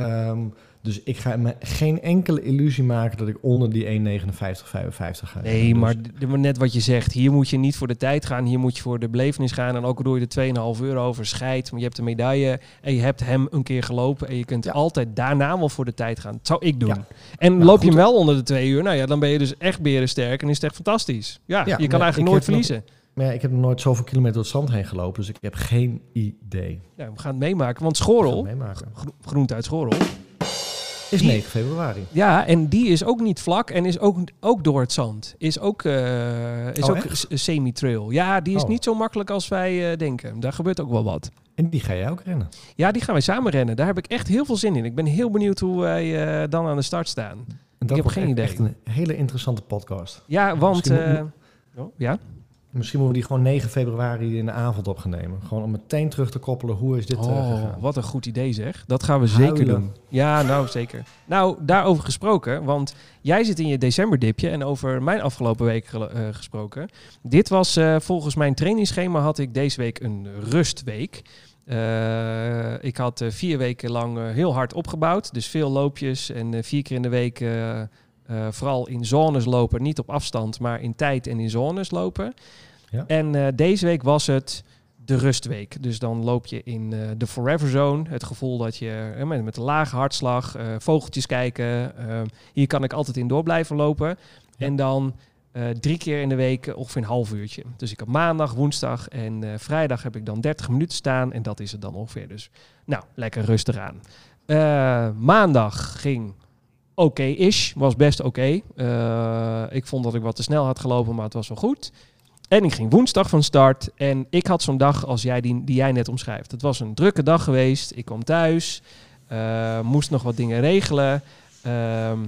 Ehm, dus ik ga me geen enkele illusie maken dat ik onder die 1.59.55 ga. Nee, Dus- maar d- maar net wat je zegt. Hier moet je niet voor de tijd gaan. Hier moet je voor de belevenis gaan. En ook al doe je er 2,5 euro over scheid. Maar je hebt een medaille. En je hebt hem een keer gelopen. En je kunt Ja. altijd daarna wel voor de tijd gaan. Dat zou ik doen. Ja. En Nou, loop je hem wel onder de twee uur. Nou ja, dan ben je dus echt berensterk. En is het echt fantastisch. Ja, Ja, je kan eigenlijk nooit nog- verliezen. Maar ja, ik heb nog nooit zoveel kilometer door het zand heen gelopen, dus ik heb geen idee. We gaan het meemaken. Want Ik Schorrel, meemaken. gro- groente uit Schorrel. Is Die- 9 februari. Ja, en die is ook niet vlak en is ook, ook door het zand. Is ook, eh, is Oh, ook semi-trail. Ja, die is Oh. niet zo makkelijk als wij eh, denken. Daar gebeurt ook wel wat. En die ga jij ook rennen. Ja, die gaan wij samen rennen. Daar heb ik echt heel veel zin in. Ik ben heel benieuwd hoe wij eh, dan aan de start staan. En dat heb wordt geen echt, idee. echt een hele interessante podcast. Ja, want... Oh, ja? Misschien moeten we die gewoon 9 februari in de avond op gaan nemen. Gewoon om meteen terug te koppelen, hoe is dit eh, Oh, gegaan? wat een goed idee zeg. Dat gaan we zeker doen. Ja, nou zeker. Nou, daarover gesproken, want jij zit in je decemberdipje en over mijn afgelopen week eh, gesproken. Dit was eh, volgens mijn trainingsschema had ik deze week een rustweek. Ik had vier weken lang heel hard opgebouwd, dus veel loopjes en vier keer in de week vooral in zones lopen, niet op afstand, maar in tijd en in zones lopen. Ja. En eh, deze week was het de rustweek. Dus dan loop je in eh, de forever zone. Het gevoel dat je eh, met, met een lage hartslag, vogeltjes kijken. hier kan ik altijd in door blijven lopen. Ja. En dan drie keer in de week ongeveer een half uurtje. Dus ik heb maandag, woensdag en vrijdag heb ik dan 30 minuten staan. En dat is het dan ongeveer. Dus nou, lekker rustig aan. Maandag ging oké-ish. Was best oké. Ik vond dat ik wat te snel had gelopen, maar het was wel goed. En ik ging woensdag van start. En ik had zo'n dag als jij die, die jij net omschrijft. Het was een drukke dag geweest. Ik kwam thuis. eh, moest nog wat dingen regelen. Ehm,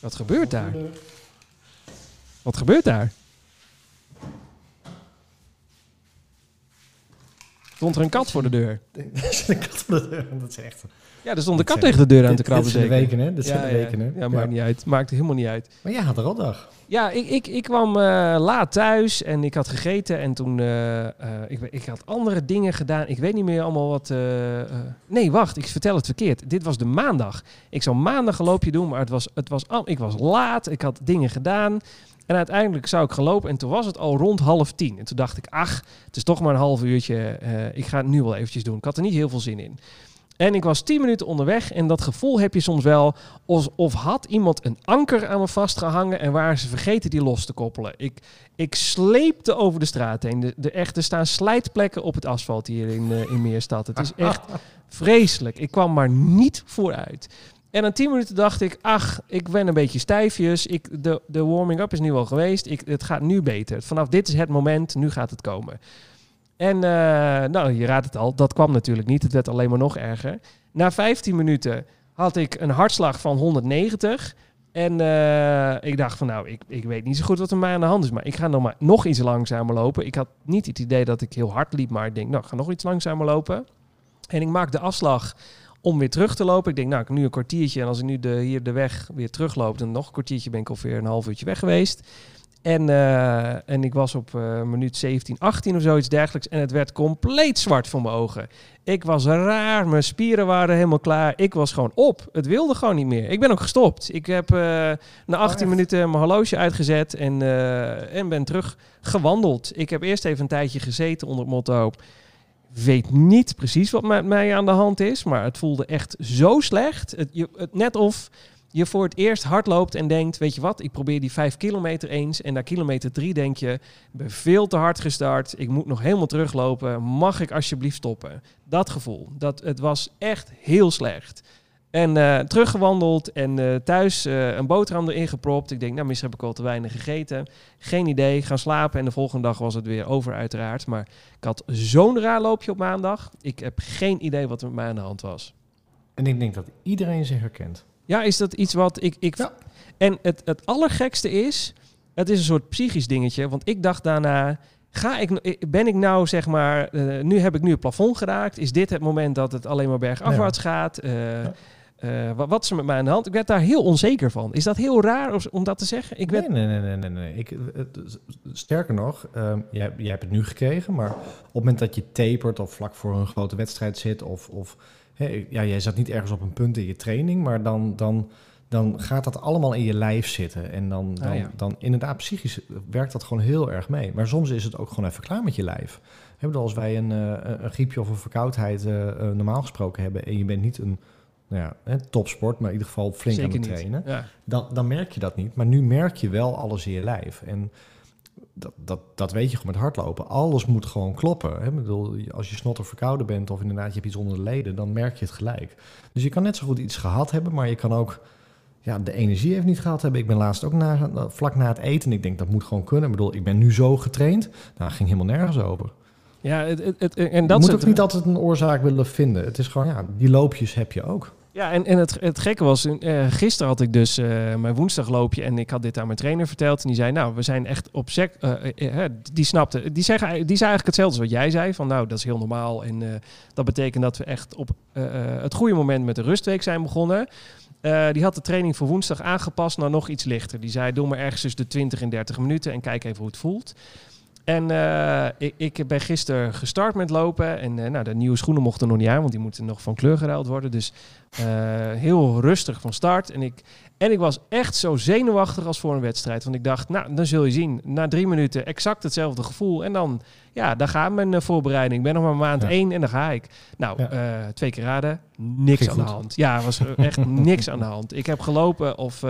wat gebeurt daar? Wat gebeurt daar? Stond er een kat voor de deur? Een kat voor de deur. Dat is echt... Ja, er stond een kat tegen de deur aan te krabben. dit zijn de zeker. weken, hè? Dit zijn de weken, hè? Ja, maakt niet uit. Maakt helemaal niet uit. Maar jij had er al dag. Ja, ik, ik, ik kwam eh, laat thuis en ik had gegeten en toen... eh, eh, ik, ik had andere dingen gedaan. Ik weet niet meer allemaal wat... nee, wacht, ik vertel het verkeerd. Dit was de maandag. Ik zou maandag een loopje doen, maar het was, het was, ik was laat. Ik had dingen gedaan. En uiteindelijk zou ik gelopen en toen was het al rond half tien. En toen dacht ik, ach, het is toch maar een half uurtje. eh, ik ga het nu wel eventjes doen. Ik had er niet heel veel zin in. En ik was 10 minuten onderweg en dat gevoel heb je soms wel alsof had iemand een anker aan me vastgehangen en waren ze vergeten die los te koppelen. Ik, ik sleepte over de straat heen. De, de echte staan slijtplekken op het asfalt hier in, uh, in Meerstad. Het is echt vreselijk. Ik kwam maar niet vooruit. En na 10 minuten dacht ik, ach, ik ben een beetje stijfjes. Ik, de, de warming-up is nu al geweest. Ik, het gaat nu beter. Vanaf dit is het moment, nu gaat het komen. En uh, nou, je raadt het al, dat kwam natuurlijk niet. Het werd alleen maar nog erger. Na 15 minuten had ik een hartslag van 190. En uh, ik dacht van nou, ik, ik weet niet zo goed wat er mij aan de hand is. Maar ik ga nog, maar nog iets langzamer lopen. Ik had niet het idee dat ik heel hard liep. Maar ik denk, nou, ik ga nog iets langzamer lopen. En ik maak de afslag om weer terug te lopen. Ik denk, nou, ik nu een kwartiertje. En als ik nu de, hier de weg weer terugloop, dan nog een kwartiertje ben ik alweer een half uurtje weg geweest. En, uh, en ik was op uh, minuut 17, 18 of zoiets dergelijks. En het werd compleet zwart voor mijn ogen. Ik was raar, mijn spieren waren helemaal klaar. Ik was gewoon op. Het wilde gewoon niet meer. Ik ben ook gestopt. Ik heb uh, na 18 oh, minuten mijn horloge uitgezet en, en ben terug gewandeld. Ik heb eerst even een tijdje gezeten onder het motto weet niet precies wat met mij aan de hand is, maar het voelde echt zo slecht. Het, je, het, net of je voor het eerst hard loopt en denkt, weet je wat, ik probeer die vijf kilometer eens en na kilometer drie denk je, ben veel te hard gestart, ik moet nog helemaal teruglopen, mag ik alsjeblieft stoppen? Dat gevoel, dat, het was echt heel slecht. En uh, teruggewandeld en uh, thuis uh, een boterham erin gepropt. Ik denk, nou, misschien heb ik al te weinig gegeten. Geen idee, gaan slapen. En de volgende dag was het weer over, uiteraard. Maar ik had zo'n raar loopje op maandag. Ik heb geen idee wat er met mij aan de hand was. En ik denk dat iedereen zich herkent. Ja, is dat iets wat ik... ik Ja. En het, het allergekste is, het is een soort psychisch dingetje. Want ik dacht daarna, ga ik, ben ik nou zeg maar, eh, nu heb ik nu het plafond geraakt. Is dit het moment dat het alleen maar bergafwaarts gaat? Eh, Ja. Eh, wat, wat is er met mij aan de hand? Ik werd daar heel onzeker van. Is dat heel raar om- dat te zeggen? Ik werd, Nee, nee, nee, nee, nee. Ik, het- sterker nog, ehm, jij, jij hebt het nu gekregen, maar op het moment dat je tapert of vlak voor een grote wedstrijd zit, of, of ja, jij zat niet ergens op een punt in je training, maar dan, dan, dan gaat dat allemaal in je lijf zitten. En dan, dan, Ah, ja. dan inderdaad, psychisch werkt dat gewoon heel erg mee. Maar soms is het ook gewoon even klaar met je lijf. Bedoel, als wij een, eh, een griepje of een verkoudheid eh, eh, normaal gesproken hebben en je bent niet een nou ja, hè, topsport, maar in ieder geval flink aan het trainen Ja. dan, dan merk je dat niet. Maar nu merk je wel alles in je lijf. En dat, dat, dat weet je gewoon met hardlopen. Alles moet gewoon kloppen. Hè? Ik bedoel, als je snot of verkouden bent of inderdaad je hebt iets onder de leden, dan merk je het gelijk. Dus je kan net zo goed iets gehad hebben, maar je kan ook ja, de energie even niet gehad hebben. Ik ben laatst ook na, vlak na het eten. Ik denk dat moet gewoon kunnen. Ik bedoel, ik ben nu zo getraind. Nou, ging helemaal nergens over. Ja, het, het, het- en Je dat moet is ook niet altijd een oorzaak willen vinden. Het is gewoon, ja, die loopjes heb je ook. Ja, en, en het, het gekke was, eh gisteren had ik dus eh, mijn woensdagloopje en ik had dit aan mijn trainer verteld. En die zei, nou, we zijn echt op sec... eh, die snapte, die, zei, die zei eigenlijk hetzelfde als wat jij zei. Van nou, dat is heel normaal en dat betekent dat we echt op het goede moment met de rustweek zijn begonnen. Die had de training voor woensdag aangepast naar nog iets lichter. Die zei, doe maar ergens tussen de 20 en 30 minuten en kijk even hoe het voelt. En eh, ik, ik ben gisteren gestart met lopen. En eh, nou, de nieuwe schoenen mochten nog niet aan, want die moeten nog van kleur geruild worden. Dus eh, heel rustig van start. En ik, en ik was echt zo zenuwachtig als voor een wedstrijd. Want ik dacht, nou, dan zul je zien. Na drie minuten exact hetzelfde gevoel. En dan, ja, daar gaat mijn voorbereiding. Ik ben nog maar maand Ja. één en dan ga ik. Nou, Ja. twee keer raden. Niks aan de hand. Ja, er was echt niks aan de hand. Ik heb gelopen of...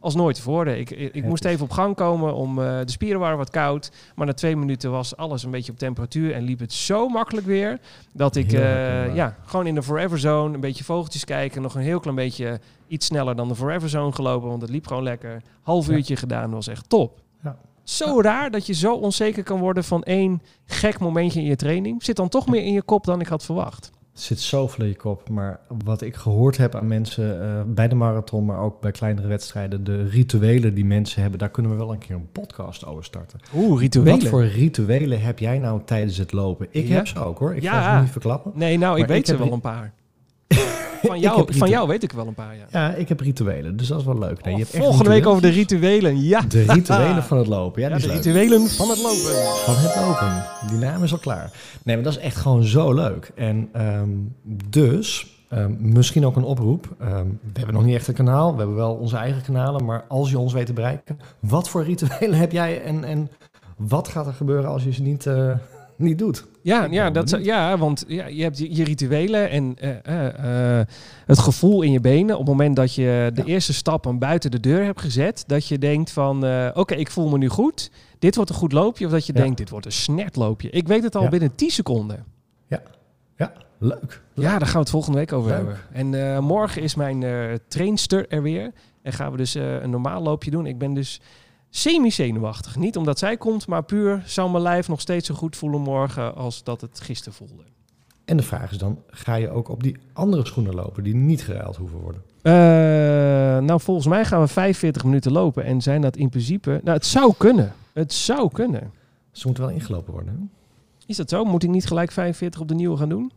als nooit tevoren. Ik, ik, ik moest even op gang komen om eh, de spieren waren wat koud. Maar na twee minuten was alles een beetje op temperatuur en liep het zo makkelijk weer. Dat ik eh, ja, gewoon in de Forever Zone een beetje vogeltjes kijken. Nog een heel klein beetje iets sneller dan de Forever Zone gelopen. Want het liep gewoon lekker. Half Ja. uurtje gedaan was echt top. Ja. Zo raar dat je zo onzeker kan worden van één gek momentje in je training. Zit dan toch meer in je kop dan ik had verwacht. Er zit zoveel in je kop. Maar wat ik gehoord heb aan mensen eh, bij de marathon, maar ook bij kleinere wedstrijden, de rituelen die mensen hebben, daar kunnen we wel een keer een podcast over starten. Oeh, Wat voor rituelen heb jij nou tijdens het lopen? Ik Ja. heb ze ook hoor. Ik Ja. ga ze niet verklappen. Nee, nou, ik weet ik ze heb wel een paar. Van jou, van jou weet ik wel een paar, ja. Ja, ik heb rituelen, dus dat is wel leuk. Nee, je hebt echt Volgende week over de rituelen, ja. De rituelen van het lopen. Ja, de leuk. rituelen van het lopen. Van het lopen. Die naam is al klaar. Nee, maar dat is echt gewoon zo leuk. En ehm, dus, ehm, misschien ook een oproep. Ehm, we hebben nog niet echt een kanaal. We hebben wel onze eigen kanalen. Maar als je ons weet te bereiken, wat voor rituelen heb jij en, en wat gaat er gebeuren als je ze niet, eh, niet doet. Ja, Ik ja, dat, ja want ja, je hebt je, je rituelen en eh, eh, eh, het gevoel in je benen. Op het moment dat je de Ja. eerste stappen buiten de deur hebt gezet. Dat je denkt van, oké, ik voel me nu goed. Dit wordt een goed loopje. Of dat je Ja. denkt, dit wordt een snertloopje. Ik weet het al Ja. binnen 10 seconden. Ja, leuk. Ja, daar gaan we het volgende week over Leuk. hebben. En morgen is mijn trainster er weer. En gaan we dus een normaal loopje doen. Ik ben dus semi-zenuwachtig. Niet omdat zij komt, maar puur zal mijn lijf nog steeds zo goed voelen morgen als dat het gisteren voelde. En de vraag is dan, ga je ook op die andere schoenen lopen die niet geruild hoeven worden? Eh, nou, volgens mij gaan we 45 minuten lopen. En zijn dat in principe... Nou, het zou kunnen. Het zou kunnen. Ze moeten wel ingelopen worden, hè? Is dat zo? Moet ik niet gelijk 45 op de nieuwe gaan doen?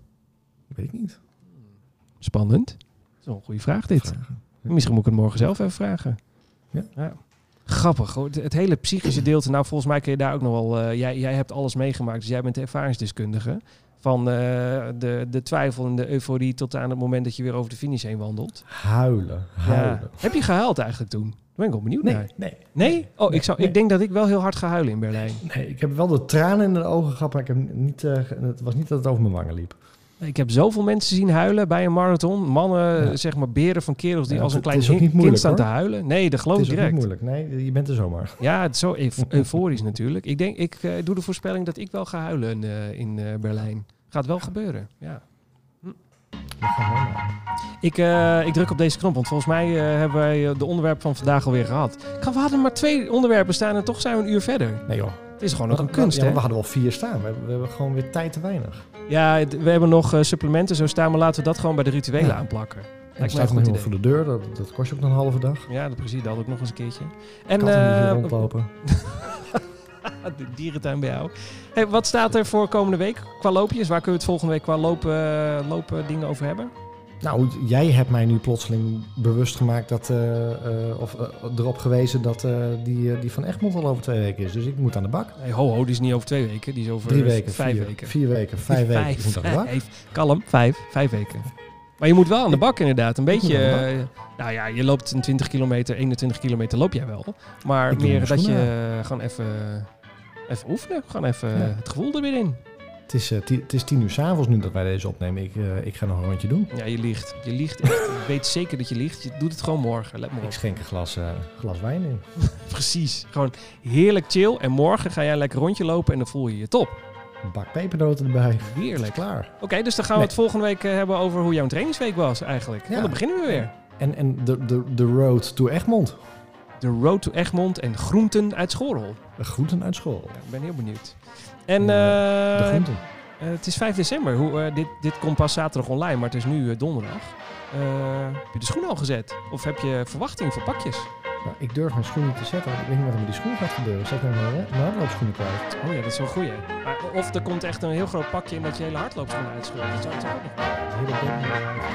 Weet ik niet. Spannend. Dat is wel een goede vraag dit. Vragen. Misschien moet ik het morgen zelf even vragen. Ja. Grappig. hoor. Het, hele psychische deelte. Nou, volgens mij kun je daar ook nog wel... eh, jij, jij hebt alles meegemaakt, dus jij bent de ervaringsdeskundige. Van eh, de, de twijfel en de euforie tot aan het moment dat je weer over de finish heen wandelt. Huilen, huilen. Ja. Heb je gehuild eigenlijk toen? Daar ben ik wel benieuwd Nee, naar. nee. Nee? Oh, Nee, ik, zou, nee. ik denk dat ik wel heel hard ga huilen in Berlijn. Nee, ik heb wel de tranen in de ogen gehad, maar ik heb niet, eh, het was niet dat het over mijn wangen liep. Ik heb zoveel mensen zien huilen bij een marathon. Mannen, Ja. zeg maar beren van kerels die Ja, als een het klein is niet kind moeilijk, staan te huilen. Nee, dat geloof het ik is ook niet direct. moeilijk. Nee, je bent er zomaar. Ja, het is zo euf- euforisch natuurlijk. Ik denk, ik eh, doe de voorspelling dat ik wel ga huilen eh, in eh, Berlijn. Gaat wel gebeuren, ja. Meemaken. Ik, ik druk op deze knop, want volgens mij hebben wij de onderwerp van vandaag alweer gehad. Ik ga- We hadden maar twee onderwerpen staan en toch zijn we een uur verder. Nee joh. Het is gewoon ook een kunst, hè? we hadden wel vier staan. We hebben, we hebben gewoon weer tijd te weinig. Ja, we hebben nog eh, supplementen zo staan, maar laten we dat gewoon bij de rituelen Ja. aanplakken. En een staat nog iemand voor de deur. Dat, dat kost je ook nog een halve dag. Ja, dat precies. Dat ook nog eens een keertje. En eh, rondlopen. de dierentuin bij jou. Hey, wat staat er voor komende week qua loopjes? Waar kunnen we het volgende week qua lopen, lopen dingen over hebben? Nou, jij hebt mij nu plotseling bewust gemaakt dat, eh, eh, of eh, erop gewezen dat die, die van Egmond al over twee weken is. Dus ik moet aan de bak. Hey, ho, ho, die is niet over twee weken. Die is over Drie weken, vijf vier, weken. vier weken, vijf weken. Ik moet aan de bak. Vijf. Kalm, vijf. Vijf weken. Maar je moet wel aan de bak inderdaad. Een beetje... nou ja, je loopt een 20 kilometer, 21 kilometer loop jij wel. Maar meer dat je gewoon even, even oefenen. Gewoon even Ja. het gevoel er weer in. Het is, eh, het is tien uur s'avonds nu dat wij deze opnemen. Ik, eh, ik ga nog een rondje doen. Ja, je liegt. Je liegt echt. ik weet zeker dat je liegt. Je doet het gewoon morgen. Let op. Ik schenk een glas, eh, glas wijn in. Precies. Gewoon heerlijk chill. En morgen ga jij lekker rondje lopen en dan voel je je top. Een bak pepernoten erbij. Heerlijk. Klaar. Oké, dus dan gaan we Nee. het volgende week hebben over hoe jouw trainingsweek was eigenlijk. Ja. dan beginnen we weer. En, en de, de, de road to Egmond. De Road to Egmond en groenten uit Schorel. De groenten uit school. Ja, ik ben heel benieuwd. En de eh, groenten. eh, het is 5 december. Hoe, eh, dit, dit komt pas zaterdag online, maar het is nu donderdag. Heb je de schoen al gezet? Of heb je verwachting voor pakjes? Nou, ik durf mijn schoen niet te zetten, want ik weet niet wat er met die schoen gaat gebeuren. Zet mijn, mijn mijn hardloopschoenen kwijt. Oh ja, dat is wel goeie. Maar of er komt echt een heel groot pakje en dat je hele hardloopschoenen uitscheurt. Dat zou het ook nog Hele.